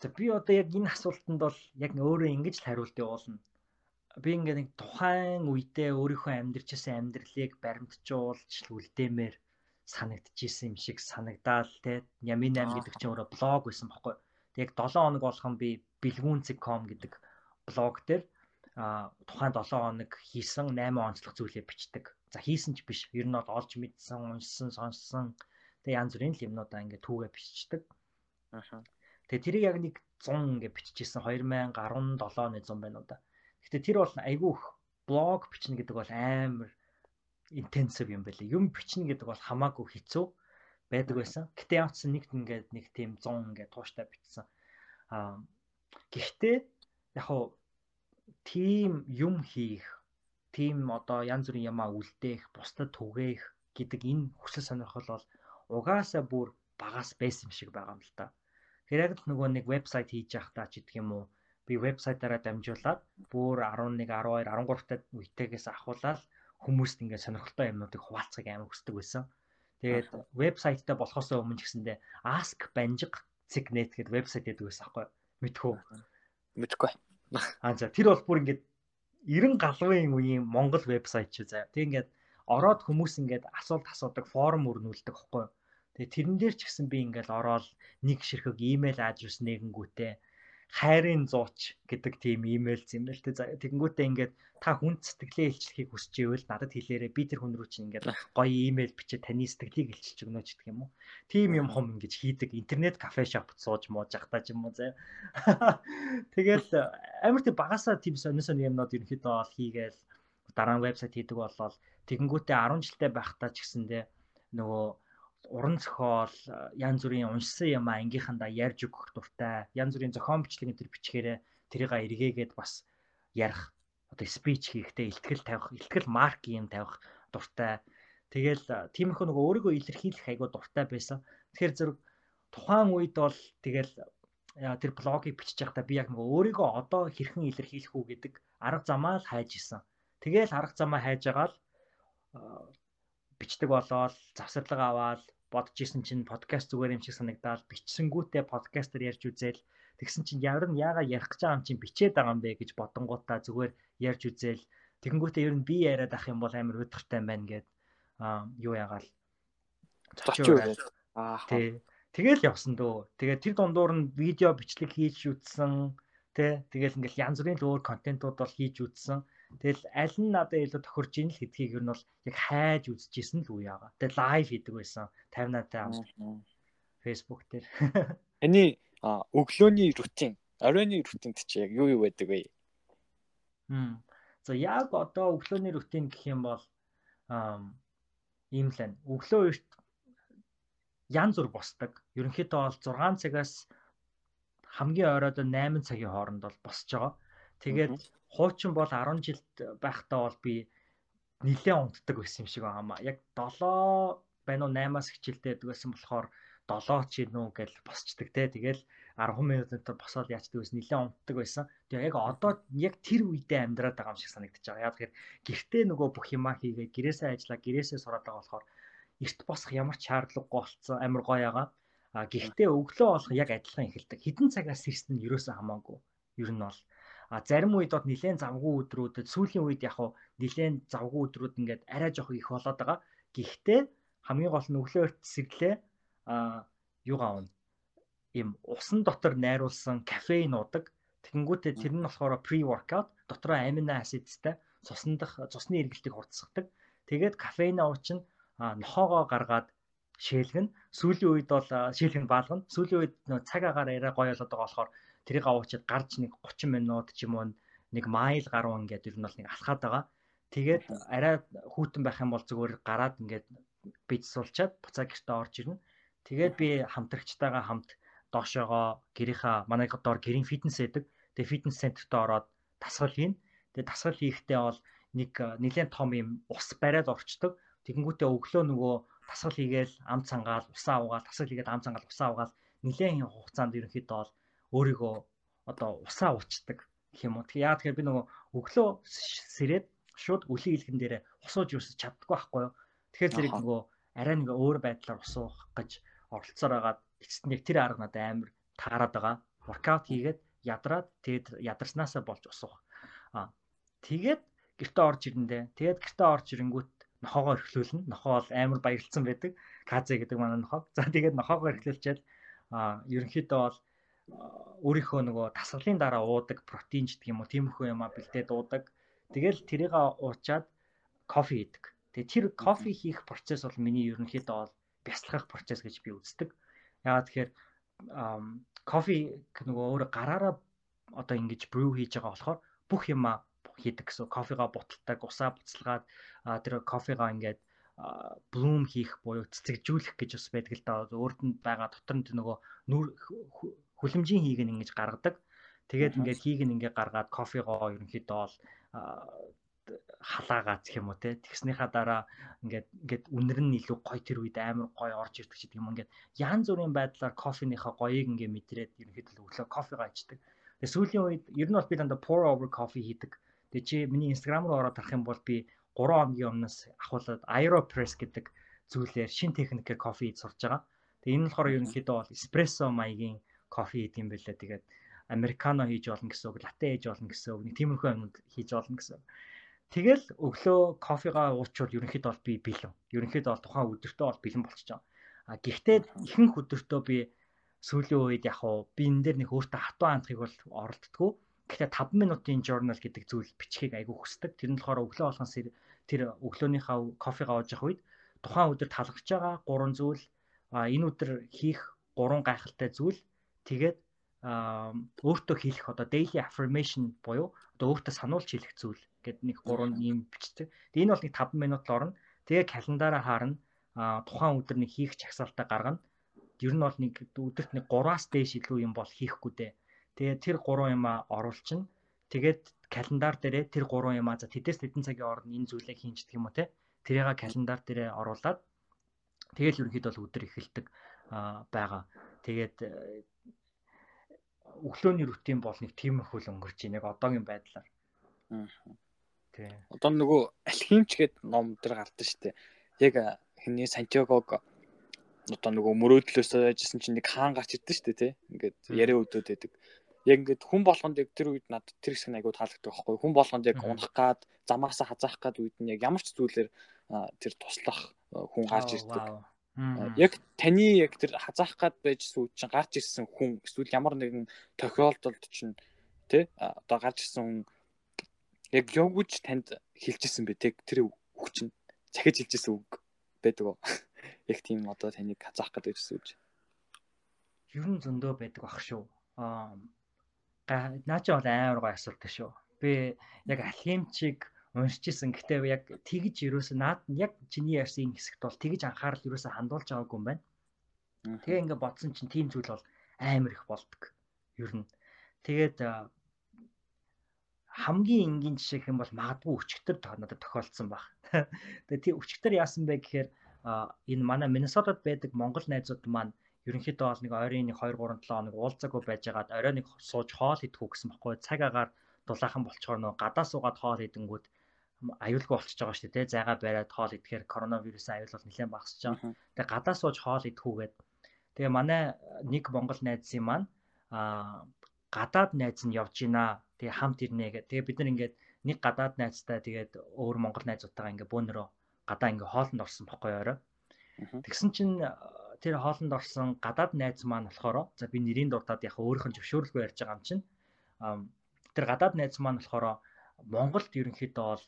За би одоо яг энэ асуултанд бол яг өөрөө ингэж л хариулт явуулна. Би ингээд нэг тухайн үедээ өөрийнхөө амьдарч исэн амьдралыг баримтжуулж үлдээмээр санагдчихсэн юм шиг санагдаал те. Ямин 8 гэдэг чинь өөрөө блог байсан баггүй. Яг 7 хоног болгон би бэлгүүнцэг.com гэдэг блог дээр а тухайн 7 хоног хийсэн 8 онцлог зүйлээ бичдэг. За хийсэн ч биш. Ер нь бол олж мэдсэн, уншсан, сонссон. Тэгээ янз бүрийн юмнуудаа ингээд түүгээ бичдэг. Аха. Тэгээ тэрийг яг нэг 100 ингээд биччихсэн 2017 оны 100 байна уу да. Гэхдээ тэр бол айгүй их блог бичнэ гэдэг бол амар интенсив юм байлээ. Юм бичнэ гэдэг бол хамаагүй хэцүү байдаг байсан. Гэтэ явцсан нэгт ингээд нэг тийм 100 ингээд тууштай бичсэн. Аа гэхдээ яг хуу тийм юм хийх, тийм одоо янз бүрийн ямаа үлдээх, бусдад түгээх гэдэг энэ хүсэл сонирхол бол угаасаа бүр багаас байсан шиг байгаа юм л та. Тэгэхээр яг л нөгөө нэг вебсайт хийж явах та ч гэдэг юм уу. Би вебсайтаараа дамжуулаад бүр 11, 12, 13 та үетэйгээс ахуулаад хүмүүст ингээд сонирхолтой юмнуудыг хуваалцахыг амар хүсдэг байсан. Тэгээд вебсайттай болохоос өмнө ч гэсэндээ ask banjig cignet гэдэг вебсайт гэдэг байсан аахгүй мэдхүү. Мэдхгүй. Аа за тэр бол бүр ингээд 90 галвын үеийн Монгол вебсайт ч заяа. Тэг ингээд ороод хүмүүс ингээд асуулт асуудаг форум өрнүүлдэг хэвгүй. Тэгээ тэрэн дээр ч гэсэн би ингээл ороод нэг ширхэг имэйл адрес нэгэнгүүтээ хайрын зууч гэдэг тийм имэйл зэмэл тэ тэгэнгүүтээ ингээд та хүн сэтгэлээ илчлэхийг хүсэж ивэл надад хэлээрэй. Би тэр хүн рүү чинь ингээд гоё имэйл бичиж таны сэтгэлийг илчилж өгнө ч гэх юм уу. Тим юм хом ингэж хийдэг. Интернет кафе шоп сууж мууж захтаа ч юм уу заяа. Тэгэл амар тийм багасаа тийм сонир сонир юмнууд ерөнхийдөө бол хийгээл дараа нь вебсайт хийдэг болол тэгэнгүүтээ 10 жилдээ байхдаа ч гэсэндээ нөгөө уран зохиол янз бүрийн уншсан юм ангийнхандаа ярьж өгөх дуртай янз бүрийн зохион бичлэг энэ төр бичгээрээ тэрийг эргээгээд бас ярих одоо спич хийхдээ ихтгэл тавих ихтгэл марк юм тавих дуртай. Тэгэл тиймэрхүү нөгөө өөрийгөө илэрхийлэх айгуу дуртай байсан. Тэгэхээр зэрэг тухайн үед бол тэгэл тэр блогийг бичиж байхдаа би яг нөгөө өөрийгөө одоо хэрхэн илэрхийлэх үү гэдэг арга замаа л хайж исэн. Тэгэл арга замаа хайж агаал бичдэг болоод завсарлага аваад бодож исэн чинь подкаст зүгээр юм шиг санагдаад бичсэнгүүтээ подкастер ярьж үзээл тэгсэн чинь ямар нь яага ярих гэж байгаа юм чинь бичээд байгаа юм бэ гэж бодонгуудаа зүгээр ярьж үзээл тэгэнгүүтээ ер нь би яриад ах юм бол амар өдөртэй байна гэд аа юу ягаал зочиураад аа Тэгэл явсан дөө. Тэгээд тэр дундуур нь видео бичлэг хийж үзсэн. Тэ тэгэл ингээл янз бүрийн л өөр контентууд бол хийж үзсэн. Тэгэл аль нь надад илүү тохирж ийн л гэдгийг ер нь бол яг хайж үзчихсэн л үе яага. Тэгэл лайв хийдэг байсан. 50-аатай Facebook дээр. Эний өглөөний рутин, оройны рутинд чи яг юу юу байдаг вэ? Хм. За яг одоо өглөөний рутин гэх юм бол ийм л байна. Өглөө эрт янз бүр босдог. Ерөнхийдөө бол 6 цагаас хамгийн оройд 8 цагийн хооронд бол босч байгаа. Тэгээд хуучин бол 10 жилд байхдаа бол би нилээн унтдаг байсан юм шиг байгаамаа. Яг 7 байна уу 8-аас хичээлдээ байдаг байсан болохоор 7 ч юм уу гэж босчдаг те. Тэгэл 10 минутаар босоод яачдаг байсан нэлээд унтдаг байсан. Тэгээ яг одоо яг тэр үедээ амьдраад байгаа юм шиг санагдаж байгаа. Яг тэгэхээр гэртээ нөгөө бүх юмаа хийгээд гэрээсээ ажиллаа, гэрээсээ сураад байгаа болохоор эрт босох ямар ч шаардлагагүй болцсон амар гоё байгаа. А гэхдээ өглөө болох яг адилхан эхэлдэг. Хідэн цагаас сэрсэн нь ерөөсөө хамаагүй. Ер нь бол а зарим үед бод нилээн завгүй өдрүүдэд сүүлийн үед яг нилээн завгүй өдрүүд ингээд арай жоох их болоод байгаа. Гэхдээ хамгийн гол нь өглөө сэрлээ а юугаа авна ийм усан дотор найруулсан кофеин уудаг. Тэгэнгүүтээ тэр нь болохоор pre-workout дотроо амино асидтай цусны дах цусны эргэлтийг хурцсагдаг. Тэгээд кофеин уучин нохоогоо гаргаад шээлгэн сүүлийн үед бол шээлгэн баалгана. Сүүлийн үед цаг агаар яриа гоё болоод байгаа болохоор тэрийг аваачаад гарч нэг 30 минут ч юм уу нэг майл гаруй ингээд ер нь бол нэг алхаад байгаа. Тэгээд арай хүүтэн байх юм бол зүгээр гараад ингээд бич суулчаад буцаа гэртээ орж ирнэ. Тэгээд би хамтрагчтайгаа хамт доошоогоо гэрийнхаа манай доор гэрийн фитнес байдаг. Тэгээ фитнес центрт ороод дасгал хийн. Тэгээ дасгал хийхдээ бол нэг нэлээд том юм ус бариад орчдөг. Тэгэнгүүтээ өглөө нөгөө дасгал хийгээл ам цангаал усаа уугаал дасгал хийгээд ам цангаал усаа уугаал нэлээд хугацаанд ерөнхийдөө бол өөрийгөө одоо усаа уучдаг гэх юм уу. Тэгээ яа тэгэхээр би нөгөө өглөө сэрээд шууд үлийн илгэн дээрээ усууж юусч чаддаггүй байхгүй юу. Тэгэхээр зэрэг нөгөө арай нэг өөр байдлаар усуух гэж оролцоор байгаад эцэст нь яг тэр арга надад амар таарад байгаа. Воркаут хийгээд ядраад тэгээд ядарснаасаа болж усуух. Аа тэгээд гэртээ орж ирэндээ тэгээд гэртээ орж ирэнгүүт нохоогоо эрхлүүлнэ. Нохоо бол амар баярлцсан байдаг. Казе гэдэг манай нохоо. За тэгээд нохоогоо эрхлүүлчихэд аа ерөнхийдөө бол өөрийнхөө нөгөө тасгалын дараа уудаг протеин гэх юм уу тиймэрхүү юмаа бэлдээд уудаг. Тэгэл тэрийг уучаад кофе хийдэг. Тэгээ тэр кофе хийх процесс бол миний ерөнхийдөө бол бясалгах процесс гэж би үздэг. Яагаад тэгэхээр кофе нөгөө өөр гараараа одоо ингэж brew хийж байгаа болохоор бүх юмаа хийдэг гэсэн. Кофега буталдаг, усаа буцалгаад тэр кофега ингээд блум хийх буюу цэцэгжүүлэх гэж бас байдаг л да. Өөрт нь байгаа дотор нь нөгөө нүр хүлэмжийн хийг нь ингэж гаргадаг. Тэгээд ингээд хийг нь ингээд гаргаад кофегоо ерөнхийдөө бол халаагац гэх юм уу те тэгснийхаа дараа ингээд ингээд үнэр нь илүү гоё тэр үед амар гоё орж ирдэг ч гэдэг юм ингээд ян зүрийн байдлаар кофеныхаа гоёыг ингээд мэдрээд ерөнхийдөө өглөө кофегаа ичдэг. Тэгээ сүүлийн үед ер нь бол би дандаа pour over coffee хийдэг. Тэгээ чи миний инстаграм руу ороод харах юм бол би 3 хоногийн өмнөөс ахуулаад Aeropress гэдэг зүйлээр шин техникээр кофе хийж сурж байгаа. Тэгээ энэ нь болохоор ерөнхийдөө бол эспрессо маягийн кофе хийдэг юм байлаа. Тэгээд американо хийж болно гэсэн үг, латте хийж болно гэсэн үг, нэг тиймэрхүү юмуд хийж болно гэсэн. Тэгэл өглөө кофегаа уучвал ерөнхийдөө бол би бэлэн. Ерөнхийдөө бол тухайн өдөртөө бол бэлэн болчихж байгаа. А гэхдээ ихэнх өдөртөө би сүүлийн үед яг хуу би энэ дээр нэг өөртөө хатуу хандхыг бол оролддгоо. Гэхдээ 5 минутын journal гэдэг зүйл бичгийг айгүй хүсдэг. Тэр нь болохоор өглөө болгон тэр өглөөнийхөө кофегаа ууж явах үед тухайн өдөр талгаж байгаа гурван зүйл а энэ өдөр хийх гурван гайхалтай зүйл тэгээд өөртөө хэлэх одоо daily affirmation буюу одоо өөртөө сануулж хэлэх зүйл гэд нэг гурван юм бичдэг. Тэгээ энэ бол нэг 5 минут л орно. Тэгээ календараа харна. Тухайн өдөр нэг хийх чагсаалтаа гаргана. Ер нь бол нэг өдөрт нэг 3-аас дээш илүү юм бол хийхгүй дээ. Тэгээ тэр 3 юмаа оруулчихна. Тэгээд календар дээрээ тэр 3 юмаа за тэдээс тэдэн цагийн орно энэ зүйлээ хийнчдэг юм уу те. Тэрийг календар дээрээ оруулаад тэгэл ерөнхийдөө бол өдөр эхэлдэг байгаа. Тэгээд өглөөний рутин бол нэг тиймэрхүү л өнгөрч ийн яг одоогийн байдлаар. Аа. Тий. Одоо нөгөө алхимч гээд ном дээр гардаг шүү дээ. Яг хиний Сантьягог одоо нөгөө мөрөөдлөөсөө яжсэн чинь нэг хаан гарч ирдэ шүү дээ тий. Ингээд яриа өдөөд байдаг. Яг ингээд хүн болгонд яг тэр үед надад тэр хэсэг айгуу таалагддаг байхгүй. Хүн болгонд яг унах гад замаасаа хазаах гад үед нь яг ямар ч зүйлээр тэр туслах хүн гарч ирдэг. Яг таны яг тэр хазаах гад байж сүү чинь гарч ирсэн хүн эсвэл ямар нэгэн тохиолдолд чинь тий одоо гарч ирсэн хүн яг юу гэж танд хэлчихсэн бэ тэг тэр үг чинь захиж хэлчихсэн үг байдаг уу? Яг тийм одоо таныг хазаах гэдэг гэсэн үг. Ер нь зөндөө байдаг бах шүү. Аа наача бол амар гой асуулт шүү. Би яг алхимчиг уншижсэн. Гэтэ яг тэгж юусэн наад яг чиний ярьсан хэсэгт бол тэгж анхаарал юусэн хандуулж байгаагүй юм байна. Тэгээ ингээд бодсон чинь тийм зүйл бол амар их болдог. Ер нь. Тэгээд хамгийн энгийн жишээ юм бол магадгүй өчигдөр надад тохиолдсон баг. Тэгээ тийм өчигдөр яасан бэ гэхээр энэ манай Миннесотад байдаг монгол найзууд маань ерөнхийдөө бол нэг ойрын нэг 2 3 7 хоног уулзаагүй байжгаад орой нэг сууж хоол идэх үү гэсэн баггүй цаг агаар дулаахан болчоор нөө гадаа суугаад хоол идэнгүүд аюулгүй болчихж байгаа шүү дээ зайгаа бариад хоол идэхээр коронавирусын аюул бол нэлээд багасч байгаа. Тэгээ гадаа сууж хоол идэхүүгээд тэгээ манай нэг монгол найзын маань а гадаад найз нь явж гинэ. Тэгээ хамт ирнэ гэх. Тэгээ бид нар ингээд нэг гадаад найзтай тэгээд өөр монгол найзуудтайгаа ингээд бөөнөрөө гадаа ингээд хоолнд орсон бохгүй орой. Тэгсэн чинь тэр хоолнд орсон гадаад найз маань болохоор за би нэрийн дуртад яг өөрийнх нь зөвшөөрлгүй ярьж байгаа юм чинь тэр гадаад найз маань болохоор Монголд ерөнхийдөө бол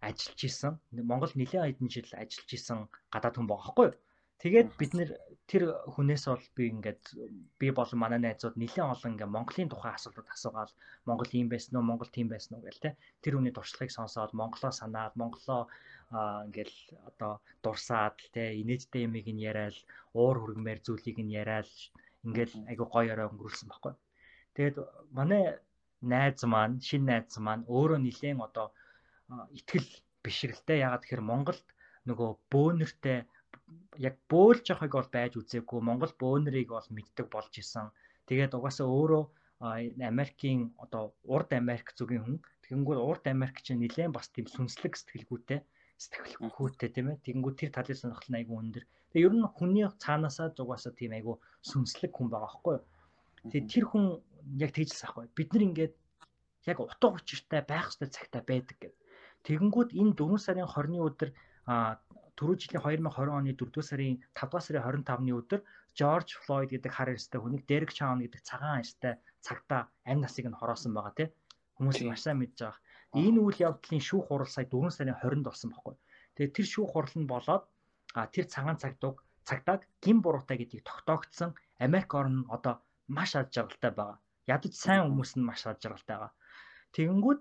ажиллаж исэн. Монгол нэлээд хэдэн жил ажиллаж исэн гадаад хүн байгаа хгүй юу? Тэгээд бид нэр тэр хүнээс бол би ингээд би болон манай найзууд нэлээд олон ингээд Монголын тухай асуултууд асуугаал Монгол ийм байсан уу, Монгол тийм байсан уу гэл те. Тэр хүний туршлагыг сонсоод Монголоо санаад Монголоо ингээл одоо дурсаад те инээдтэй юмыг нь яриад уур хүргмээр зүйлийг нь яриад ингээл айгу гоё орой өнгөрүүлсэн баггүй. Тэгээд манай найз маань, шин найз маань өөрөө нилээн одоо итгэл бишрэлтэй ягаад тэгэхээр Монголд нөгөө бөөнөртэй яг бөөлж явахыг бол байж үзээгүй Монгол бөөнөрийг бол мэддэг болж исэн. Тэгээд угаасаа өөрөө Америкийн одоо урд Америк зүгийн хүн тэгэнгүүт урд Америк чинь нэлээд бас тийм сүнслэг сэтгэлгүйтэй сэтгэлгүйтэй тийм ээ. Тэгэнгүүт тэр талын сонирхол нь айгүй өндөр. Тэгээ ер нь хүний цаанаасаа зугаасаа тийм айгүй сүнслэг хүн байгаа байхгүй юу? Тэгээ тэр хүн яг тэгжэлсэн байхгүй. Бид нар ингээд яг утга учиртай байх ёстой цагтаа байдаг гэдэг. Тэгэнгүүт энэ 4 сарын 20-ны өдөр түрүү жилийн 2020 оны 4 сарын 5 сарын 25-ны өдөр Жорж Флойд гэдэг хар эрстэй хүнийг Дерек Чаун гэдэг цагаан эрстэй цагтаа амь насыг нь хороосон байгаа тийм хүмүүс маш сайн мэдж байгаа. Энэ үйл явдлын шүүх хурал сая 4 сарын 20-нд болсон байхгүй. Тэгээд тэр шүүх хурал нь болоод тэр цагаан цагтуг цагдааг гин буруутай гэдгийг тогтоогдсон Америк орн нь одоо маш аж жаргалтай байгаа. Ядаж сайн хүмүүс нь маш аж жаргалтай байгаа. Тэгэнгүүт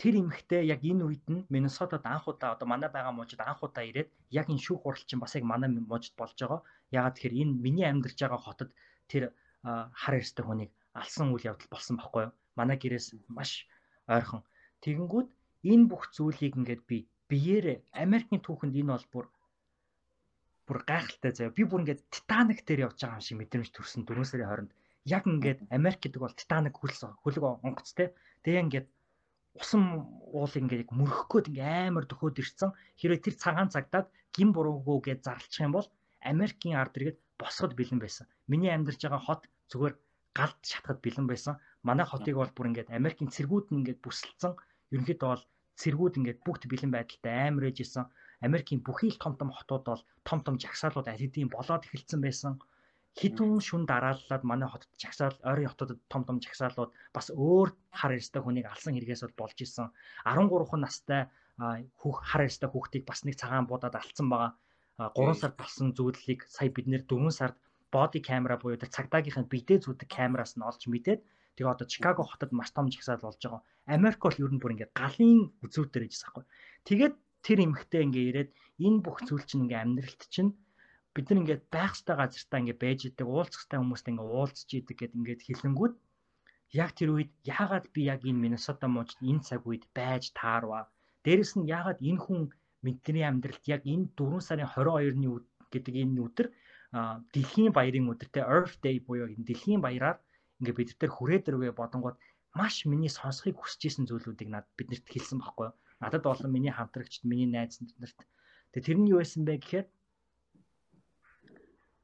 тэр эмэгтэй яг энэ үед нь Миннесотад анх удаа одоо манай байгаа мужид анх удаа ирээд яг энэ шүүх хурал чинь бас яг манай мужид болж байгаа. Ягаад тэгэхээр энэ миний амьдарч байгаа хотод тэр хар эрстэй хүнийг алсан үйл явдал болсон байхгүй юу? Манай гэрээс маш ойрхон. Тэгэнгүүт энэ бүх зүйлийг ингээд би биеэрээ Америкийн түүхэнд энэ бол бүр бүр гайхалтай заяа. Би бүр ингээд Титаник дээр явж байгаа юм шиг мэдрэмж төрсөн 4 сарын 20-нд. Яг ингээд Америк гэдэг бол Титаник хөлс хөлөг онгоц те. Тэгээ ингээд усан уул ингээ мөрөх гээд ингээ амар төхөөд ирсэн. Хэрвээ тэр цагаан цагдаад гин буруугүй гэж зарлчих юм бол Америкийн ард иргэд босгод бэлэн байсан. Миний амьдарч байгаа хот зүгээр галд шатхад бэлэн байсан. Манай хотыг бол бүр ингээд Америкийн цэргүүд нь ингээд бүсэлсэн. Ерөнхийдөө бол цэргүүд ингээд бүгд бэлэн байдалтай амар ээж исэн. Америкийн бүхий л том том хотууд бол том том жагсаалууд аль хэдийн болоод эхэлсэн байсан хідэн шүн дарааллаад манай хотод жагсаал ойрын хотуудад том том жагсаалууд бас өөр хар ярьстай хүнийг алсан хэрэгээс бол болж исэн 13 настай хүүх хар ярьстай хүүхдийг бас нэг цагаан буудаад алдсан байгаа 3 сард болсон зүйлийг сая бид нэр 4 сард боди камера буюу тэр цагдаагийнхын бидээ зүүдэг камераас нь олж мэдээд тэгээ одоо Чикаго хотод маш том жагсаал болж байгаа. Америк бол ер нь бүр ингээд галын үзүүдээр ижсэн байхгүй. Тэгээд тэр эмхтэй ингээ ирээд энэ бүх зүйл чинь ингээ амьдралт чинь бид нар ингээд байх ёстой газартаа ингээд байж идэг уулзах ёстой хүмүүстэй ингээд уулзч идэг гэд ингээд хэлэнгүүд яг тэр үед яагаад би яг энэ Миннесота мужид энэ цаг үед байж таарва дээрэс нь яагаад энэ хүн бидний амьдралд яг энэ 4 сарын 22-ны гэдэг энэ өдөр дэлхийн баярын өдөр те Earth Day буюу энэ дэлхийн баяраар ингээд бид нар хүрээд ирвэ бодонгууд маш миний сонсхийг хүсэж исэн зүйлүүдийг надад биднэрт хэлсэн байхгүй юу? Надад болон миний хамтрагчд миний найз нарт тэгээ тэр нь юу байсан бэ гэхээр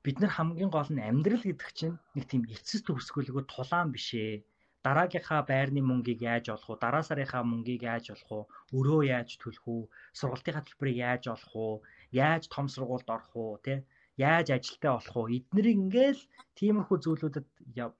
бид нар хамгийн гол нь амьдрал гэдэг чинь нэг тийм эцэс төгсгөлгүй тулаан биш ээ. Дараагийнхаа байрны мөнгийг яаж олох вэ? Дараа сарынхаа мөнгийг яаж олох вэ? Өрөө яаж төлөх вэ? Сургалтынхаа төлбөрийг яаж олох вэ? Яаж том сургуульд орох вэ? Тэ? Яаж ажилтаа болох вэ? Эднэрийг ингээл тиймэрхүү зүйлүүдэд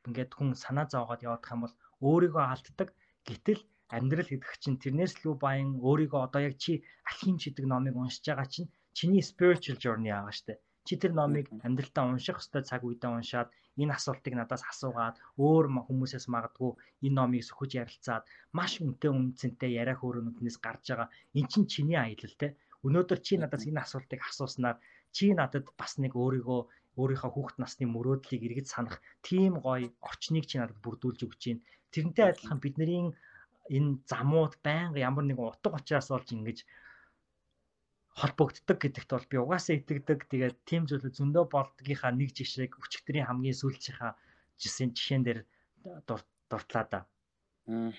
ингээд хүн санаа зовоод явах юм бол өөрийгөө алддаг. Гэтэл амьдрал гэдэг чинь тэрнээс лүү баян өөрийгөө одоо яг чи алхим чидэг номыг уншиж байгаа чинь чиний spiritual journey байгаа штэ чи тэр номыг амьдралтаа унших хэвээр цаг үедээ уншаад энэ асуултыг надаас асуугаад өөр хүмүүсээс магадгүй энэ номыг сөхөж ярилцаад маш үнэтэй үнцэнтэй яриа хөөрөнүүднээс гарч байгаа эн чинь чиний аялал те. Өнөөдөр чи надаас энэ асуултыг асууснаар чи надад бас нэг өөрийгөө өөрийнхөө хүүхэд насны мөрөөдлийг эргэж санах тийм гоё орчныг чи надад бүрдүүлж өгч байна. Тэрнтэй адилхан бидний энэ замууд байнга ямар нэгэн утга учраас болж ингэж холбогддог гэдэгт бол би угаасаа итгэдэг. Тэгээд тийм зүйлүүд зөндөө болдгийнхаа нэг жишээг өчигдрийн хамгийн сүүлчийнхаа жишээн жишээн дээр дуртлаа да. Аа.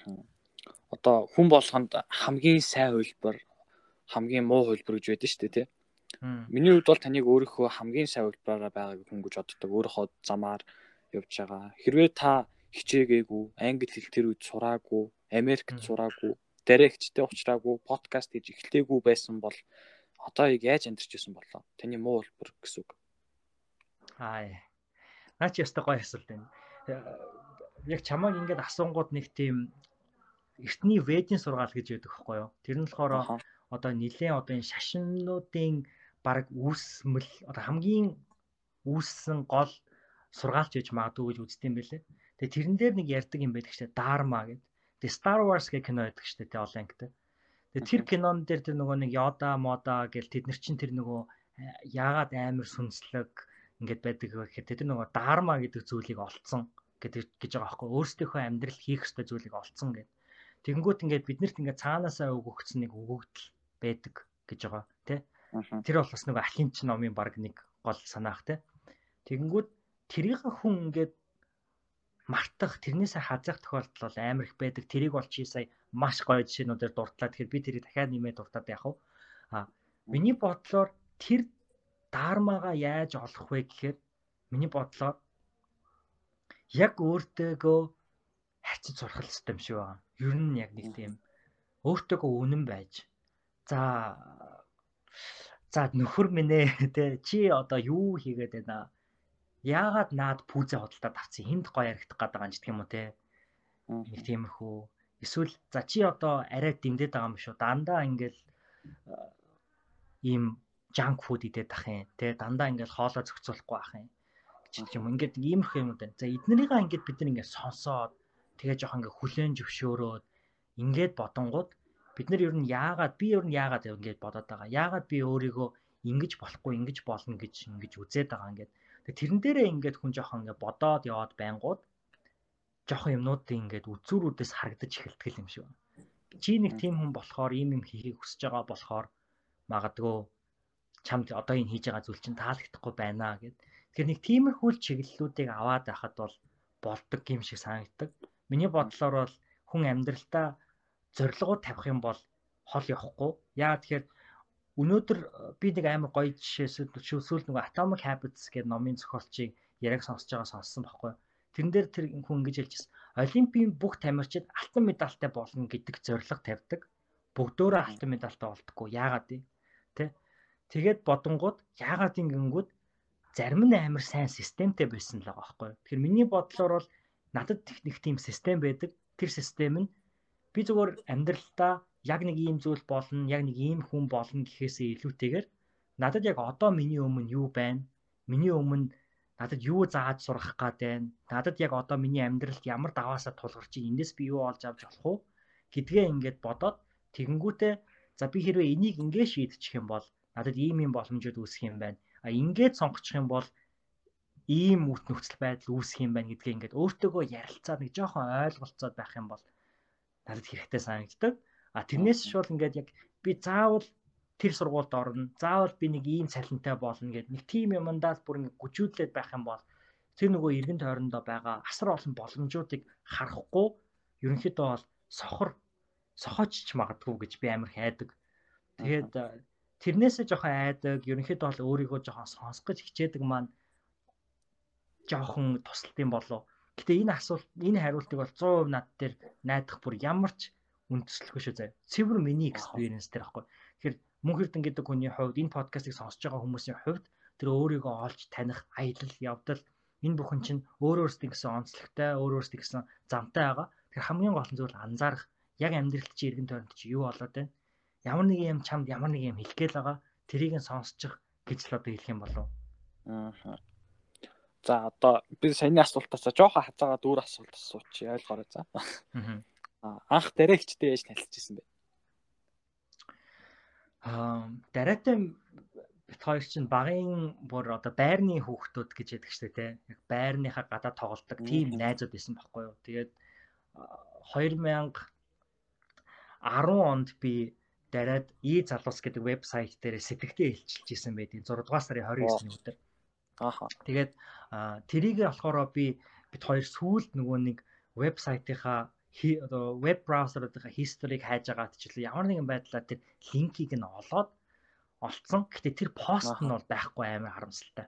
Одоо хүн болгонд хамгийн сайн хөлбөр хамгийн муу хөлбөр гэж байдаг шүү дээ тий. Миний хувьд бол таныг өөрийнхөө хамгийн сайн хөлбөрөөр байгааг хүн гэж боддог. Өөрийнхөө замаар явж байгаа. Хэрвээ та хичээгээгүй, англи хэл тэр үед сураагүй, Америкт сураагүй, директтэй уулзраагүй, подкаст хийж эхлэегүй байсан бол одоо яг яаж амьдарч ирсэн болоо? Таны муу хөлбөр гэсэн үг. Аа. Наа чи ястай гоё асуулт байна. Яг чамайг ингээд асуунгууд нэг тийм эртний ведийн сургаал гэж яддаг байхгүй юу? Тэр нь болохоор одоо нилээн одоо энэ шашиннуудын баг үүсмэл одоо хамгийн үүссэн гол сургаалч гэж магадгүй гэж үздэг юм байлээ. Тэгээ тэрэн дээр нэг ярьдаг юм байдаг шүү дээ. Dharma гэдэг. Тэгээ Star Wars гэх кино байдаг шүү дээ. Олон ангитай. Тэгээ тэр кинон дээр тэр нөгөө нэг Yoda, Moda гэл тэд нар чинь тэр нөгөө э, яагаад амар сүнслэг ингээд байдаг гэхээр тэр нөгөө Dharma гэдэг зүйлийг олцсон гэдэг гэж байгаа байхгүй. Өөрсдийнхөө амьдрал хийх ёстой зүйлийг олцсон гэдэг. Тэгэнгүүт ингээд биднэрт ингээд цаанаасаа өгөгдсөн нэг өгөгдөл байдаг гэж байгаа тий. Тэр бол бас нэг ахинч номын баг нэг гол санаах тий. Тэгэнгүүт тэрийг хүн ингээд мартах тэрнээсээ хазах тохиолдол бол амар их байдаг. Тэрийг бол чи сая маш гоё жишээнүүдээр дурдлаа. Тэгэхээр би тэрийг дахиад нэмээд дуртаад яах вэ? А миний бодлоор тэр даармаага яаж олох вэ гэхээр миний бодлоор яг өөртөөгөө хайцаж сурах хэрэгтэй юм шиг байна. Ер нь яг нэг тийм өөртөөгөө үнэн байж За за нөхөр минь ээ те чи одоо юу хийгээд байна? Яагаад наад пүүзээ хөдөлтөд авцсан хинт гоё яригдах гээд байгаа юм ч гэх юм уу те. Нэг тиймэрхүү. Эсвэл за чи одоо арай дэмдээд байгаа юм шүү. Дандаа ингээл ийм junk food идээд ах юм те. Дандаа ингээл хоолоо зохицуулахгүй ах юм. гэж юм. Ингээд иймэрхүү юм байна. За эднэрийг ингээд бид нар ингээд сонсоод тэгээ жоох ингээд хүлэн зөвшөөрөөд ингээд бодонгууд бид нар ер нь яагаад би ер нь яагаад ингэж бодоод байгаа яагаад би өөрийгөө ингэж болохгүй ингэж болно гэж ингэж үзээд байгаа ингээд тэрэн дээрээ ингээд хүн жоохон ингээд бодоод яваад байнгут жоохон юмнуудын ингээд үзүүрүүдээс харагдаж эхэлдэг юм шиг байна. Чи нэг тийм хүн болохоор ийм юм хийхийг хүсэж байгаа болохоор магадгүй чамд одоо энэ хийж байгаа зүйл чинь таалагдахгүй байна гэд. Тэгэхээр нэг тиймэрхүү чиглэлүүдийг аваад байхад бол болдог юм шиг санагддаг. Миний бодлоор бол хүн амьдралдаа зорилгоо тавих юм бол хол явахгүй. Яа тэгэхээр өнөөдөр э, би нэг амар гоё жишээс шүүсүүл нөгөө Atomic Habits гэдэг номын зохиолчийг яриаг сонсож байгаа сонссон байхгүй. Тэрэн дээр тэр хүн ингэж хэлжсэн. Олимпийн бүх тамирчид алтан медальтай болно гэдэг зорилго тавьдаг. Бүгдөө алтан медальтай болдоггүй. Яагаад вэ? Тэ? Тэгээд бодонгууд яагаад ингэнгүүд зарим нь амар сайн системтэй байсан л байгаа байхгүй. Тэгэхээр миний бодлоор бол надад техник тийм систем байдаг. Тэр систем нь би зүгээр амьдралдаа яг нэг ийм зүйл болно, яг нэг ийм хүн болно гэхээсээ илүүтэйгээр надад яг одоо миний өмнө юу байна? Миний өмнө надад юу зааж сурах гад байна? Надад яг одоо миний амьдралд ямар даваасаа тулгарч эндээс би юу олж авч болох уу? гэдгээ ингээд бодоод тэгэнгүүтээ за би хэрвээ энийг ингээд шийдчих юм бол надад ийм юм боломжууд үүсэх юм байна. А ингээд сонгочих юм бол ийм үт нөхцөл байдал үүсэх юм байна гэдгээ ингээд өөртөөгөө ярилцаад нэг жоохон ойлголцоод байх юм бол надад хэрэгтэй санагддаг. А тэрнээс шууд ингээд яг би заавал тэр сургуульд орно. Заавал би нэг ийм цалинтай болно гэд нэг тим юмдаас бүр ингээд гүжүүлээд байх юм бол тэр нөгөө эргэн тойрондоо байгаа асар олон боломжуудыг харахгүй ерөнхийдөө бол сохор сохоочч магадгүй гэж би амар хайдаг. Тэгээд тэрнээсээ жоохон айдаг, ерөнхийдөө бол өөрийгөө жоохон сонсох гэж хичээдэг маань жоохон тусалт юм болов Гэтэ энэ асуулт энэ хариултыг бол 100% над дээр найдах бүр ямар ч үндэслэхгүй шүү заяа. Цэвэр миний experience дээр аахгүй. Тэгэхээр мөн хэрдэн гэдэг хүний хувьд энэ подкастыг сонсож байгаа хүмүүсийн хувьд тэр өөрийгөө олж таних аялал явдал энэ бүхэн чинь өөр өөрсдийн гэсэн онцлогтой, өөр өөрсдийн гэсэн замтай байгаа. Тэгэхээр хамгийн гол нь зүйл анзаарах яг амьдралд чи иргэн тойронд чи юу болоод байна? Ямар нэг юм чамд ямар нэг юм хэлгээл байгаа. Тэрийг нь сонсчих гэж л одоо хэлэх юм болов. Аа За одоо би саяны асуултаас жоохон хазаагаа дүүр асуулт асуучих ойлгоорой за. Аа. Анх дээрэгчтэй яаж танилцчихсан бэ? Аа, дараатай бит хоёр чинь багын бүр одоо байрны хүүхдүүд гэж яддаг штэ тий. Яг байрныхаа гадаа тоглолдог тийм найзууд байсан байхгүй юу. Тэгээд 2010 онд би дараад и залуус гэдэг вебсайт дээр сэтгэлдээ хэлчихэж исэн байдаг 6 дугаар сарын 29-ний өдөр. Ааха. Тэгээд тэрийг болохоор би бид хоёр сүүлд нөгөө нэг вебсайтынхаа одоо веб браузеруудынхаа хисторийг хайж байгаа ч ямар нэгэн байдлаар тэр линкийг нь олоод олцсон. Гэтэ тэр пост нь бол байхгүй амар харамсалтай.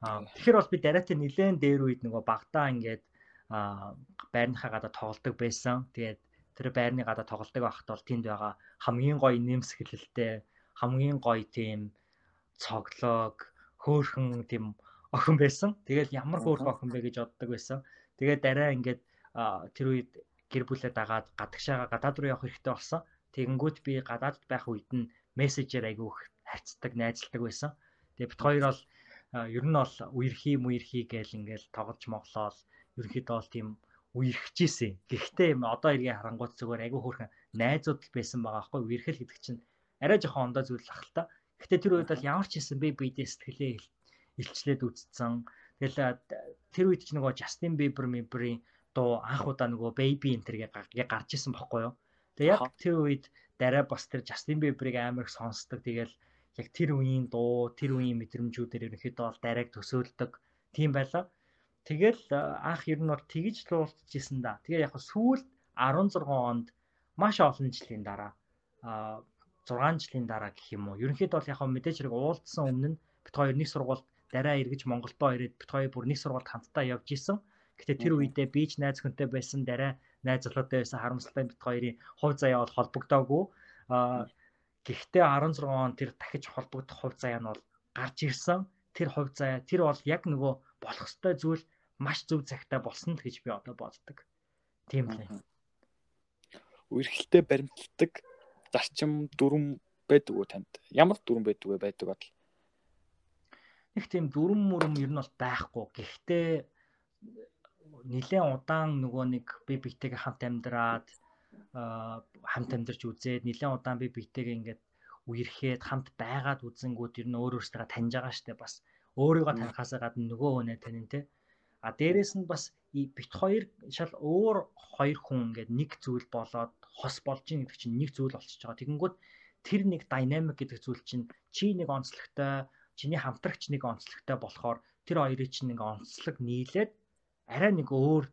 Аа тэгэхээр бол би дараатай нилээн дээр үед нөгөө багтаа ингээд байрныхаа гадаа тоглолдог байсан. Тэгээд тэр байрны гадаа тоглолдог байхад бол тэнд байгаа хамгийн гоё нэмсгэлэлтэй хамгийн гоё тийм цоглог хөөхөн тийм охин байсан. Тэгэл ямар хөөх охин бэ гэж боддог байсан. Тэгээд дараа ингээд тэр үед гэр бүлээ дагаад гадагшаага гадаад руу явах хэрэгтэй болсон. Тэгэнгүүт би гадаадд байх үед нь мессежээр айгүй их харьцдаг, найзалдаг байсан. Тэгээ бит хоёр бол ер нь бол үерхий мүерхий гээл ингээл тоглож моглоол ерөнхийдөө бол тийм үерхчихсэн. Гэхдээ одоо иргээ харангуут зүгээр айгүй хөөрхөн найзууд л байсан байгаа байхгүй үерхэл гэдэг чинь арай жоохон ондоо зүйл ах л та. Гэхдээ тэр үед бол ямар ч хэсэн би бидээ сэтгэлээ илчлээд үзсэн. Тэгэл тэр үед ч нөгөө Justin Bieber Bieber-ийн дуу анх удаа нөгөө Baby Enter гээ гарч исэн байхгүй юу. Тэгээ яг тэр үед дараа бас тэр Justin Bieber-ыг амар их сонсдог. Тэгэл яг тэр үеийн дуу, тэр үеийн мэдрэмжүүдээр ерөнхийдөө бол дарааг төсөөлдөг. Тийм байлаа. Тэгэл анх ер нь бол тэгж луулчихсан да. Тэгээ яг сүүлд 16 онд маш олон жилийн дараа а 6 жилийн дараа гэх юм уу. Ерөнхийдөө бол яг мэдээж хэрэг уулзсан өмнө нь бит хоёр нэг сургууль дараа эргэж Монголдоо ирээд бит хоёр бүр нэг сургуульд хамтдаа явж исэн. Гэтэ тэр үедээ би ч найз хүнтэй байсан дараа найз залуутай байсан харамсалтай бит хоёрын хувь заяа бол холбогдоогүй. А гэхдээ 16 он тэр дахиж холбогдох хувь заяа нь бол гарч ирсэн. Тэр хувь заяа тэр бол яг нөгөө болох ёстой зүйл маш зөв цагтаа болсон л гэж би одоо боддог. Тийм лээ. Үерхэлтэй баримтлагдаг зарчим дүрм байдаг уу танд? Ямар дүрм байдаг вэ байдаг бол? Их тийм дүрм мөрөм ер нь бол байхгүй. Гэхдээ нэлээд удаан нөгөө нэг би битээгээ хамт амьдраад хамт амьдарч үзээд нэлээд удаан би битээгээ ингээд үерхэд хамт байгаад үзэнгүүд ер нь өөр өөртөө таньж байгаа штэ. Бас өөрийгөө танихаас гадна нөгөө хүнээ танин те. А дээрэс нь бас бит хоёр шал өөр хоёр хүн ингээд нэг зүйл болоод хос болж ийн гэдэг чинь нэг зүйл болчихж байгаа. Тэгэнгүүт тэр нэг динамик гэдэг зүйл чинь чи нэг онцлогтой, чиний хамтрагч нэг онцлогтой болохоор тэр хоёрын чинь нэг онцлог нийлээд арай нэг өөр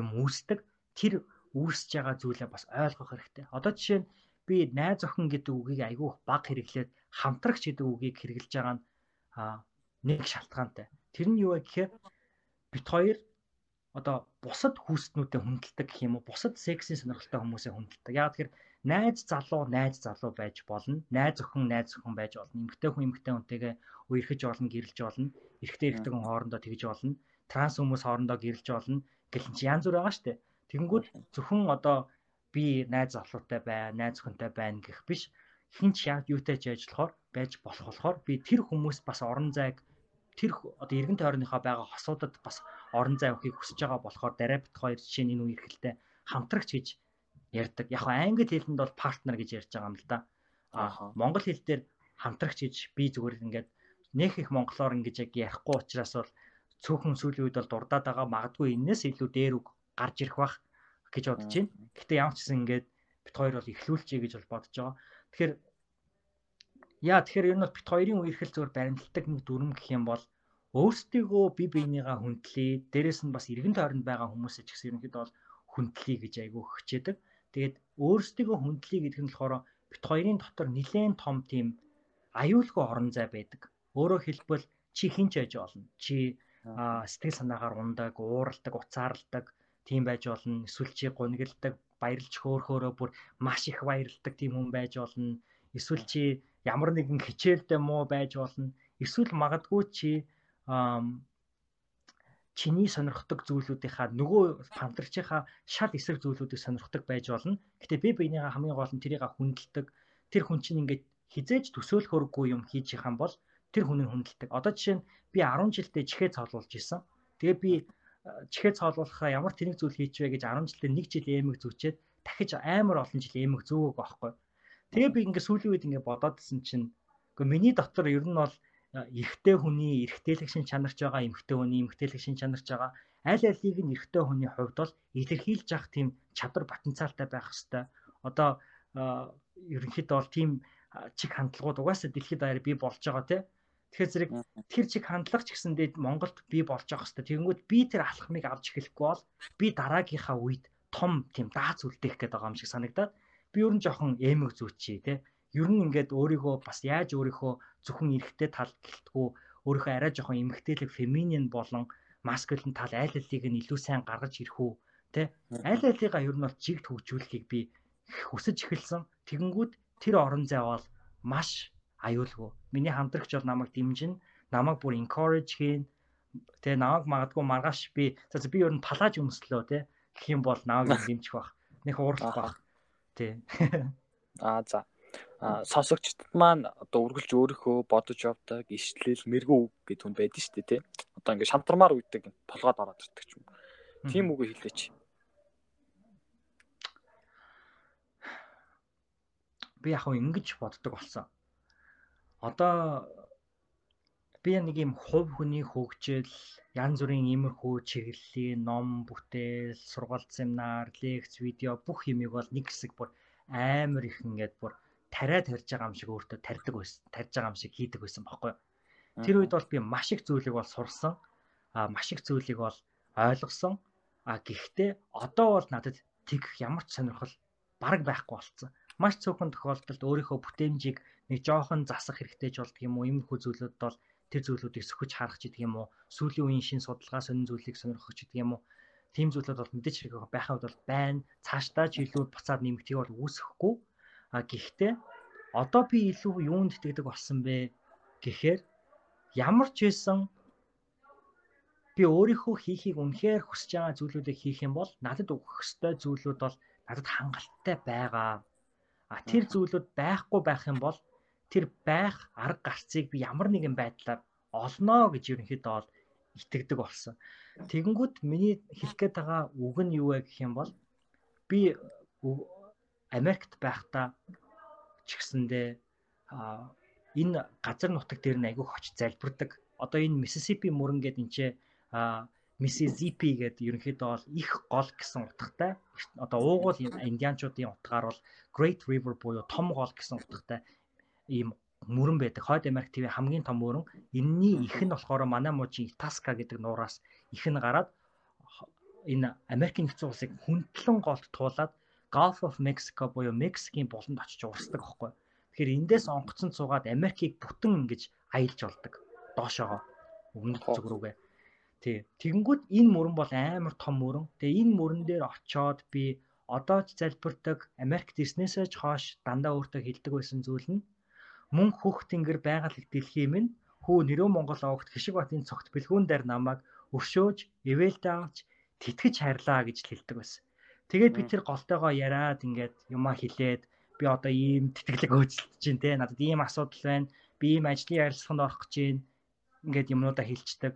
юм үүсдэг. Тэр үүсэж байгаа зүйлээ бас ойлгох хэрэгтэй. Одоо жишээ нь би найз охин гэдэг үгийг айгүй баг хэрэглээд хамтрагч гэдэг үгийг хэрэглэж байгаа нь нэг шалтгаантай. Тэр нь юу вэ гэхээр бит хоёр одоо бусад хүүснүүдэд хүндэлдэг гэх юм уу бусад сексийн сонирхолтой хүмүүсээ хүндэлдэг. Яг тэгэхээр найз залуу найз залуу байж болно. Найз охин найз охин байж болно. Эмэгтэй хүн эмэгтэй хүнтэйгээ үерхэж болно, гэрэлж болно. Эрэгтэй эрэгтэй хүн хоорондоо тэгж болно. Транс хүмүүс хоорондоо гэрэлж болно. Гэл чи янз бүр байгаа шүү дээ. Тэгэнгүүт зөвхөн одоо би найз залуутай бай, найз охинтой байна гэх биш. Хинч яг юутай ч ажиллахаар байж болох болохоор би тэр хүмүүс бас орон зайг тэр одоо эргэн тойрныхоо байгаа хосуудад бас орон зай авахыг хүсэж байгаа болохоор дараа бит хоёр жишээ нь энэ үе эрхэлтэй хамтрагч гэж ярьдаг. Яг хаа англи хэлэнд бол партнер гэж ярьж байгаа юм л да. Аа монгол хэл дээр хамтрагч гэж би зүгээр ингээд нөх их монголоор ингэж яг ярихгүй учраас бол цөөхөн сүүлийн үед бол дурдаад байгаа магадгүй энэс илүү дээр үг гарч ирэх бах гэж бодож байна. Гэтэ ямар ч гэсэн ингээд бит хоёр бол эхлүүлчихье гэж бол бодож байгаа. Тэгэхээр Яа тэгэхээр ер нь бит хоёрын үерхэл зөөр баримтлагдаг нэг дүрм гэх юм бол өөрсдийгөө бие биенийгаа хүндлэе. Дээрэс нь бас эргэн тойронд байгаа хүмүүсээ ч гэсэн ерөнхийдөө бол хүндлэе гэж айгүй хичээдэг. Тэгээд өөрсдийгөө хүндлэе гэдэг нь болохоор бит хоёрын дотор нэлээд том тийм аюулгүй орон зай байдаг. Өөрөөр хэлбэл чи хинч байж болно. Чи сэтгэл санаагаар ундаг, ууралдаг, уцаарладаг тийм байж болно. Эсвэл чи гунигэлдэг, баярлж хөөхөөрөө бүр маш их баярлдаг тийм хүн байж болно. Эсвэл чи ямар нэгэн хичээлдээ муу байж болно. Эсвэл магадгүй чи чиний сонирхдаг зүйлүүдийнхаа нөгөө хамтрагчийнхаа шал эсрэг зүйлүүдийг сонирхдаг байж болно. Гэтэ би биенийгаа хамгийн гол нь тэрийг хүндэлдэг. Тэр хүн чинь ингээд хизээж төсөөлөхөөргүй юм хийж байгаа бол тэр хүнийг хүндэлдэг. Одоо жишээ нь би 10 жилдээ чихээ цоолуулж исэн. Тэгээ би чихээ цоолуулахаа ямар тэнэг зүйл хийчихвэ гэж 10 жилдээ нэг жил эмэг зүчээд дахиж амар олон жил эмэг зөөгөөг байхгүй. Тэгээ би ингээд сүүлийн үед ингээд бодоодсэн чинь үгүй миний дотор ер нь бол эрэгтэй хүний эрэгтэйлэг шин чанарч байгаа эмэгтэй хүний эмэгтэйлэг шин чанарч байгаа аль алийг нь эрэгтэй хүний хувьд бол илэрхийлж явах тийм чадвар потенциалтай байх хэвээр. Одоо ерөнхийдөө бол тийм чиг хандлагууд угаасаа дэлхийд даяар бий болж байгаа тий. Тэгэхээр зэрэг тэр чиг хандлага ч гэсэндээ Монголд бий болж байгаа хэвээр. Тэгэнгүүт би тэр алхмыг авч эхлэхгүй бол би дараагийнхаа үед том тийм дааз үлдээх гээд байгаа юм шиг санагдаад би ер нь жоохон эмэг зүүчий тий. Ер нь ингээд өөрийгөө бас яаж өөрийнхөө зөвхөн эрэхтэй тал гэлтгүү өөрийнхөө арай жоохон эмэгтэйлэг феминин болон маскулин тал айл алийг нь илүү сайн гаргаж ирэх үү тий. Айл алигаа ер нь бол чигт хөгжүүлэхийг би хүсэж эхэлсэн. Тэгэнгүүт тэр орон зай бол маш аюулгүй. Миний хамтрагч бол намайг дэмжин, намайг бүр encourage хийн. Тэгээ намайг магадгүй маргааш би за би ер нь палаж өмслөө те гэх юм бол намайг дэмжих бах. Нэх уурлах бах. Тий. Аа за. А сонсогчдод маань одоо үргэлж өөрийнхөө бодож явдаг ишлэл мэрэгүү үг гэдэг хүн байдаг шүү дээ тий. Одоо ингээд шантармаар үйдэг толгойд ороод ирдэг ч юм. Тийм үг хэлээч. Би яг хөө ингэж боддог болсон одоо би нэг юм хувь хүний хөгжил янз бүрийн иймэрхүү чиглэлийн ном, бүтээл, сургалт семинар, лекц, видео бүх юмыг бол нэг хэсэг бүр амар их ингээд бүр тариад тарьж байгаа юм шиг өөртөө тарьдаг байсан. Тарьж байгаа юм шиг хийдэг байсан бохоггүй. Тэр үед бол би маш их зүйлийг бол сурсан. А маш их зүйлийг бол ойлгосон. А гэхдээ одоо бол надад тэгэх ямар ч сонирхол бараг байхгүй болсон. Маш цөөхөн тохиолдолд өөрийнхөө бүтээмжийг нэг жоохон засах хэрэгтэй ч болдго юм уу? Иймэрхүү зүйлүүд бол тэр зүйлүүдийг сөхөж харах ч гэдэг юм уу? Сүүлийн үеийн шин судалгаа сонин зүйлийг сонирхох ч гэдэг юм уу? Тийм зүйлүүд бол мэдээж хэрэг байхад бол байна. Цаашдаа ч илүү буцаад нэмэгдэх бол үүсэхгүй. А гэхдээ одоо би илүү юунд итгэдэг болсон бэ гэхээр ямар ч байсан би өөрийнхөө хийхийг үнэхээр хүсэж байгаа зүйлүүдийг хийх юм бол надад өгөх ёстой зүйлүүд бол надад хангалттай байгаа. А тэр зүйлүүд байхгүй байх юм бол тэр байх арга гарцыг би ямар нэгэн байдлаар олноо гэж ерөнхийдөө бол итгэдэг болсон. Тэгэнгүүт миний хэлэх гээд байгаа үг нь юу вэ гэх юм бол би Америкт байхдаа ч гэсэндээ энэ газар нутаг дээр нь айгүй хоч залбирдаг. Одоо энэ Mississippi мөрөн гэдэг энэ Mississippi гэдэг ерөнхийдөө бол их гол гэсэн утгатай. Одоо уугуул индианчуудын утгаар бол Great River буюу том гол гэсэн утгатай ийм мөрөн байдаг. Хойд Америк TV хамгийн том мөрөн. Энийний их нь болохоор манай мужийн Итаска гэдэг нуураас их нь гараад энэ Америкийн нэгдсэн улсыг хүндлэн голд туулаад Gulf of Mexico буюу Мексикийн болонд очиж урсдаг байхгүй. Тэгэхээр эндээс онгоцон цугаад Америкийг бүтэн ингэж аялж болдог. Доошоогоо өмнөд зүг рүүгээ. Тий. Тэгэнгүүт энэ мөрөн бол амар том мөрөн. Тэгээ энэ мөрөн дээр очоод би одоо ч залбирдаг Америк дэрснээсээ ч хойш дандаа өөртөө хилдэг байсан зүйл нь мөн хөх тэнгэр байгаль дэлхийн минь хүү нэрөө Монгол овогт хишиг батын цогт бэлгүүн дээр намайг өршөөж ивэлдэ авч тэтгэж хайрлаа гэж хэлдэг байсан. Тэгээд би тэр голтойгоо яриад ингээд юмаа хэлээд би одоо ийм тэтгэлэг өөрчлөлт чинь те надад ийм асуудал байна. Би ийм ажлын ярилцлаганд орох гэж байна. Ингээд юмнуудаа хэлцдэг.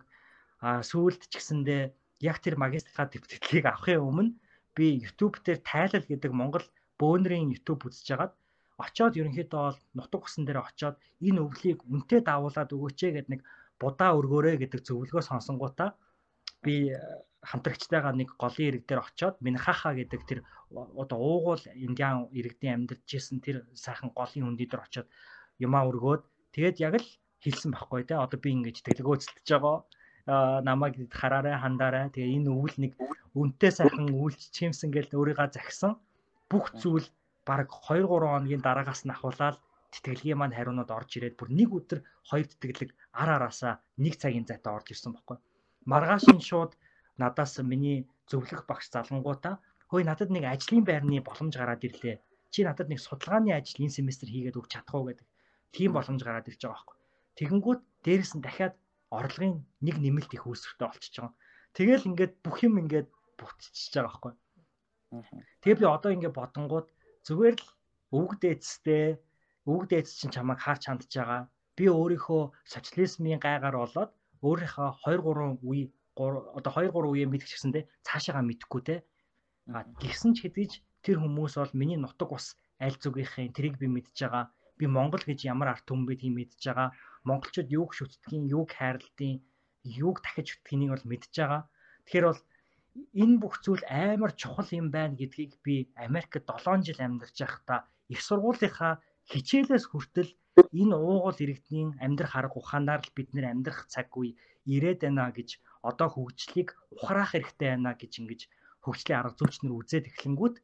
А сүүлд ч гэсэндээ яг тэр магистрат тэтгэлгийг авахын өмнө би YouTube дээр тайлал гэдэг Монгол бөөнрийн YouTube үзэж хагаад очоод ерөнхийдөө бол нутаг усан дээр очоод энэ өвлийг үнтэй даавуулаад өгөөч гэдэг нэг будаа өргөөрэй гэдэг зөвлөгөө сонсонгуудаа би э, хамтрагчтайгаа нэг голын ирэг дээр очоод Минхаха гэдэг тэр одоо уугуул индиан иргэдийн амьдарч исэн тэр сайхан голын хөндөй дээр очоод юмаа өргөөд тэгээд яг л хэлсэн байхгүй те одоо би ингэж тэлгөөцөлдөж байгаа намайг хараарай хандаарай тэгээ энэ өвөл нэг үнтэй сайхан үйлч чимсэн гэж өөрийгөө захисан бүх зүйл баг 2 3 хоногийн дараагаас нь ахуулаад тэтгэлгийн маань хариунууд орж ирээд бүр нэг өдөр хоёр тэтгэлэг ар араасаа нэг цагийн зайтай орж ирсэн байхгүй. Маргааш нь шууд надаас миний зөвлөх багш залангуудаа хөөе надад нэг ажлын байрны боломж гараад ирлээ. Чи надад нэг судалгааны ажил энэ семестр хийгээд өгч чадах уу гэдэг. Тийм боломж гараад ирж байгаа байхгүй. Тэгэнгүүт дээрэс нь дахиад орлогын нэг нэмэлт их үүсвэртэй болчихж байгаа. Тэгэл ингээд бүх юм ингээд бутчихж байгаа байхгүй. Тэгээ би одоо ингээд бодонгууд Зүгээр л өвөг дээдстэй өвөг дээдс чинь чамайг харж хандж байгаа. Би өөрийнхөө социализмын гайгаар болоод өөрийнхөө 2 3 үе одоо 2 3 үеэ мэдчихсэндээ цаашаагаа мэдхгүй те. А гисэн ч хэдийж тэр хүмүүс бол миний нутаг ус аль зүгийнхээ тэрийг би мэдж байгаа. Би Монгол гэж ямар арт түмэн бидгийг мэдж байгаа. Монголчууд юуг шүтдгийг, юуг хайрладгийг, юуг дахиж шүтдгийг бол мэдж байгаа. Тэгэхээр бол энэ бүх зүйл амар чухал юм байна гэдгийг би Америкт 7 жил амьдарч байхдаа их сургуулийнхаа хичээлээс хүртэл энэ уугуул иргэдийн амьдрах арга ухаанаар л бид нэр амьдрах цаг үе ирээд байна гэж одоо хөгжлийг ухраах хэрэгтэй байна гэж ингэж хөгжлийн арга зүйчнэр үзээд эхлэнгүүт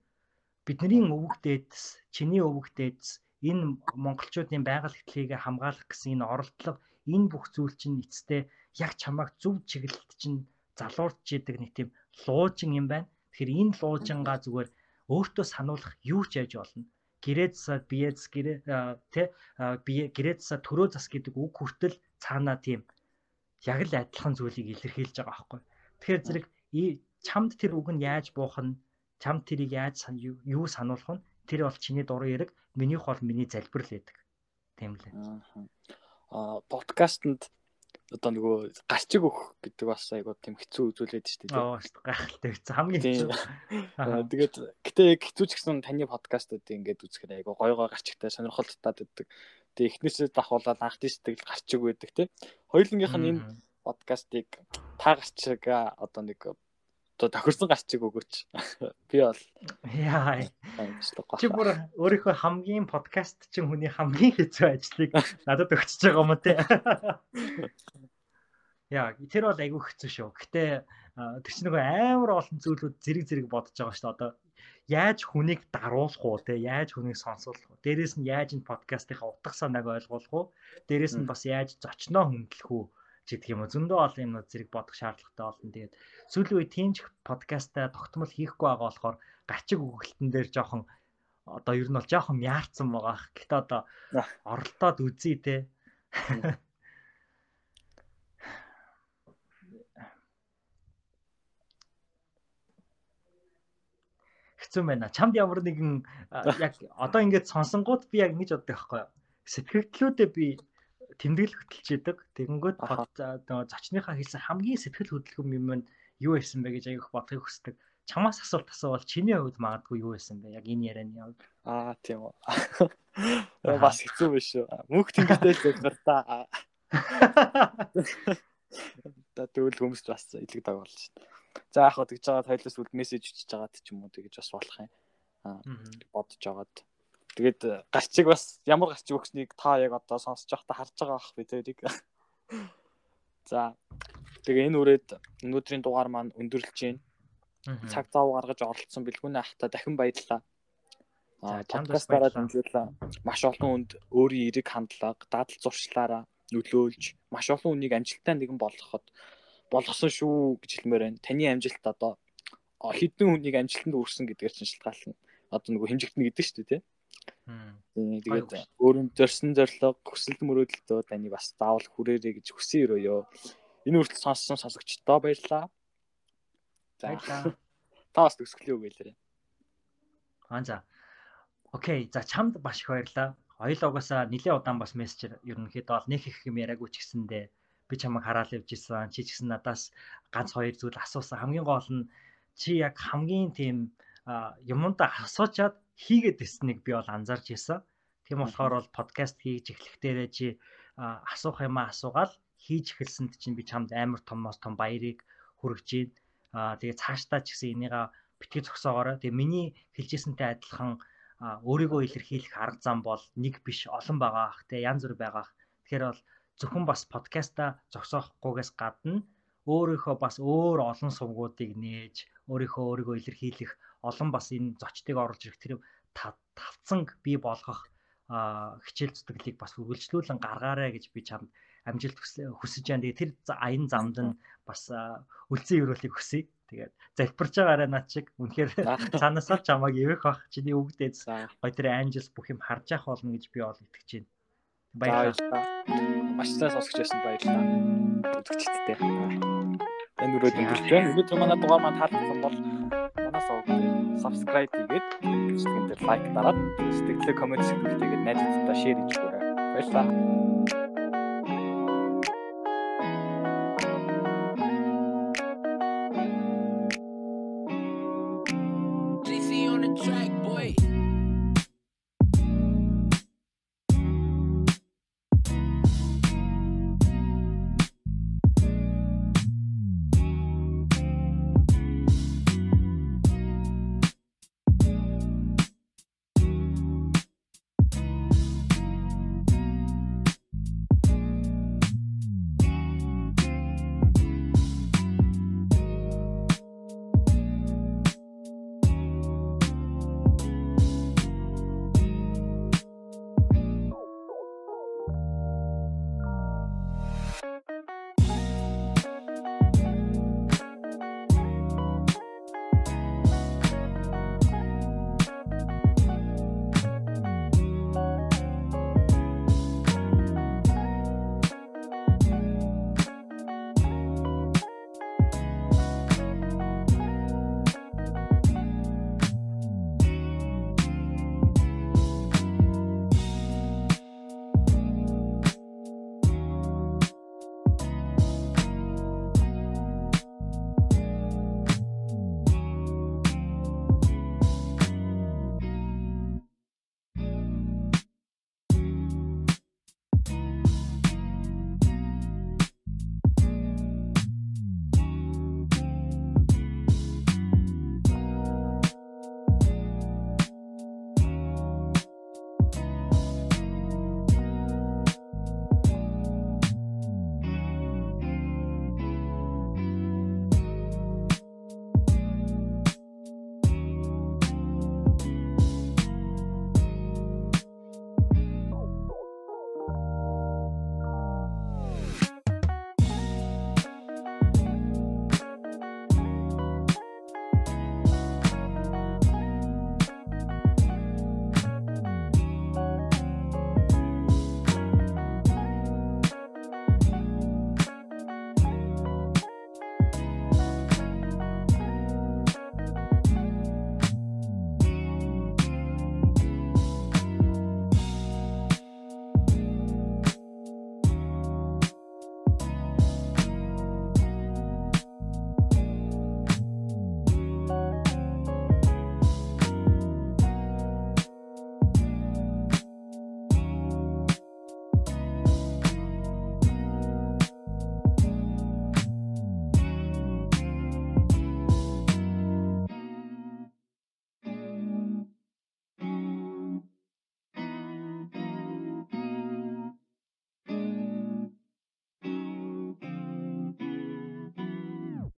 бидний өвөг дээдс, чиний өвөг дээдс энэ монголчуудын байгаль хөдлөлийг хамгаалах гэсэн энэ оролдлого энэ бүх зүйл чинь эцэстээ яг чамайг зөв чиглэлд чинь залуурч идэг нэг тийм луужин юм байна. Тэгэхээр энэ луужингаа зүгээр өөртөө сануулах юу ч яж болно. Гэрээдсаа биеэс гэрээ тэ бие гэрээдсаа төрөө зас гэдэг үг хүртэл цаанаа тийм яг л адилхан зүйлийг илэрхийлж байгаа байхгүй. Тэгэхээр зэрэг чамд тэр үг нь яаж буух нь чамд тэрийг яаж юу сануулах нь тэр бол чиний дурын эрэг минийх бол миний залбирал байдаг. Тийм л. Аа подкастэнд одоо нөгөө гарчиг өгөх гэдэг бас айгуу тийм хэцүү үзүүлээд шүү дээ. Аа гайхалтай хэцүү хамгийн хэцүү. Тэгээд гэтээ хэцүү ч гэсэн таны подкастуудыг ингээд үзэхээр айгуу гой гой гарчигтай сонирхолтой байдаг. Тэгээ эхнээсээ давхуулаад анх тийсдэг гарчиг байдаг те. Хоёулынгийнх нь энэ подкастыг та гарчигаа одоо нэг одоо тохирсон гарчиг өгөөч. Би бол яа. Чи бүр өөрийнхөө хамгийн подкаст чин хүний хамгийн хэцүү ажлыг надад өгчөж байгаа юм те. Яа, тэр бол айгүй хэцүү шүү. Гэтэ тэр чинь нөгөө амар олон зүйлүүд зэрэг зэрэг бодож байгаа шүү дээ. Одоо яаж хүнийг даруулах уу те яаж хүнийг сонсуулах уу дээрэс нь яаж энэ подкастынхаа утга санааг ойлгуулах уу дээрэс нь бас яаж зочноо хөндлөх үү гэдэг юм уу зөндөө олон юмнууд зэрэг бодох шаардлагатай болно тэгээд сүүлийн үе тийм ч подкастаа тогтмол хийхгүй байгаа болохоор гачиг өгөлтөн дээр жоохон одоо ер нь бол жоохон яарсан байгаа. Гэтэ одоо оролдоод үзье те. хэцүү байна. Чамд ямар нэгэн яг одоо ингэж сонсонгууд би яг ингэж боддог байхгүй юу? Сэтгэлдлүүдээ би тэмдэглэл хөтөлж идэг. Тэгэнгүүт нөгөө зочныхаа хэлсэн хамгийн сэтгэл хөдлөм юм нь юу байсан бэ гэж аяг бодохыг хүсдэг. Чамаас асуулт асуувал чиний хувьд магадгүй юу байсан бэ? Яг энэ ярианы хувьд. Аа тийм үү. Бас хэцүү биш шүү. Мөнх тэнгэртэй л зөвхөр та. Та тэгвэл хүмүүс бас илэг даг болж шүү. За яг хөө тэгж жагаад хоёлоос үл мессеж үчиж жагаад ч юм уу тэгж бас болох юм. Аа бодож жагаад. Тэгээд э, гарчиг бас ямар гарчиг өгснийг та яг одоо сонсож байхдаа харж байгаа бах би тэрийг. За тэгээ энэ үрээд өнөөдрийн дугаар маань өндөрлөж байна. Цаг зав гаргаж оролцсон бэлгүүнээ ахта дахин баярлалаа. Аа подкастаараа дамжуулаа. Маш олон хүнд өөрийн эрэг хандлага, дадал зуршлаараа нөлөөлж маш олон хүнийг амжилттай нэгэн болгоход болгосон шүү гэж хэлмээр байна. Таны амжилт одоо хэдэн хүнийг амжилтанд хүрсэн гэдгээр чинь шалтгаална. Одоо нөгөө хэмжигдэнэ гэдэг шүү дээ, тий. Тэгээд өөрөнд зорьсон зорилго, хүсэлт мөрөөдөлтөө таны бас заавал хүрээрэй гэж хүсэн өрөөё. Энэ хүртэл сонссон сонсогчдоо баярлалаа. За. Та бас төсөглөө үгэлээрэй. Аа за. Окей, за чамд маш их баярлалаа. Хоёул угаасаа нэлээд удаан бас мессежээр ерөнхийдөө бол нэг их юм яриаггүй ч гэсэндээ би чамайг хараал явж исэн. Чи ч гэсэн надаас ганц хоёр зүйл асуусан. Хамгийн гол нь чи яг хамгийн тийм юмудаа асуучаад хийгээд ирснийг би бол анзаарч ирсэн. Тийм болохоор бол подкаст хийж эхлэхдээрээ чи асуух юмаа асуугаал хийж эхэлсэнд чинь би чамд амар томоос том баярыг хүргэж. Аа тэгээ цаашдаа ч гэсэн энийгээ битгий зогсоогоорой. Тэгээ миний хэлжсэнтэй адилхан өөрийгөө илэрхийлэх арга зам бол нэг биш олон байгаа ах те янз бүр байгаа ах. Тэгэхээр бол зөвхөн бас подкаста зогсоохгүйгээс гадна өөрийнхөө бас өөр олон сувгуудыг нээж өөрийнхөө өөрийгөө илэрхийлэх олон бас энэ зочдыг оруулж ирэх тэр тавцанг бий болгох хичээл зүтгэлийг бас үргэлжлүүлэн гаргаарай гэж би чамд амжилт хүсэж байна. Тэгээ тэр аян замд нь бас үлцэн өрөөлийг хүсье. Тэгээд залбирч байгаарай над шиг үнэхээр цаанаасаа чамайг ивэх бах чиний үгдээд гоё тэр анжелс бүх юм харж явах болно гэж би бол итгэж байна. Баярлалаа. Маш сайн сонсогч байсан баярлалаа. Үзэгчдтэй. Энэ өрөөд өндөрлөж байна. Өнөөдөр манай дугаар маань таалагдсан бол манаас subscribe хийгээд бичлэгэн дээр лайк дараад сэтгэлээ коммент хийгээд найзуудтай шеэр хийж өгөөрэй. Баярлалаа.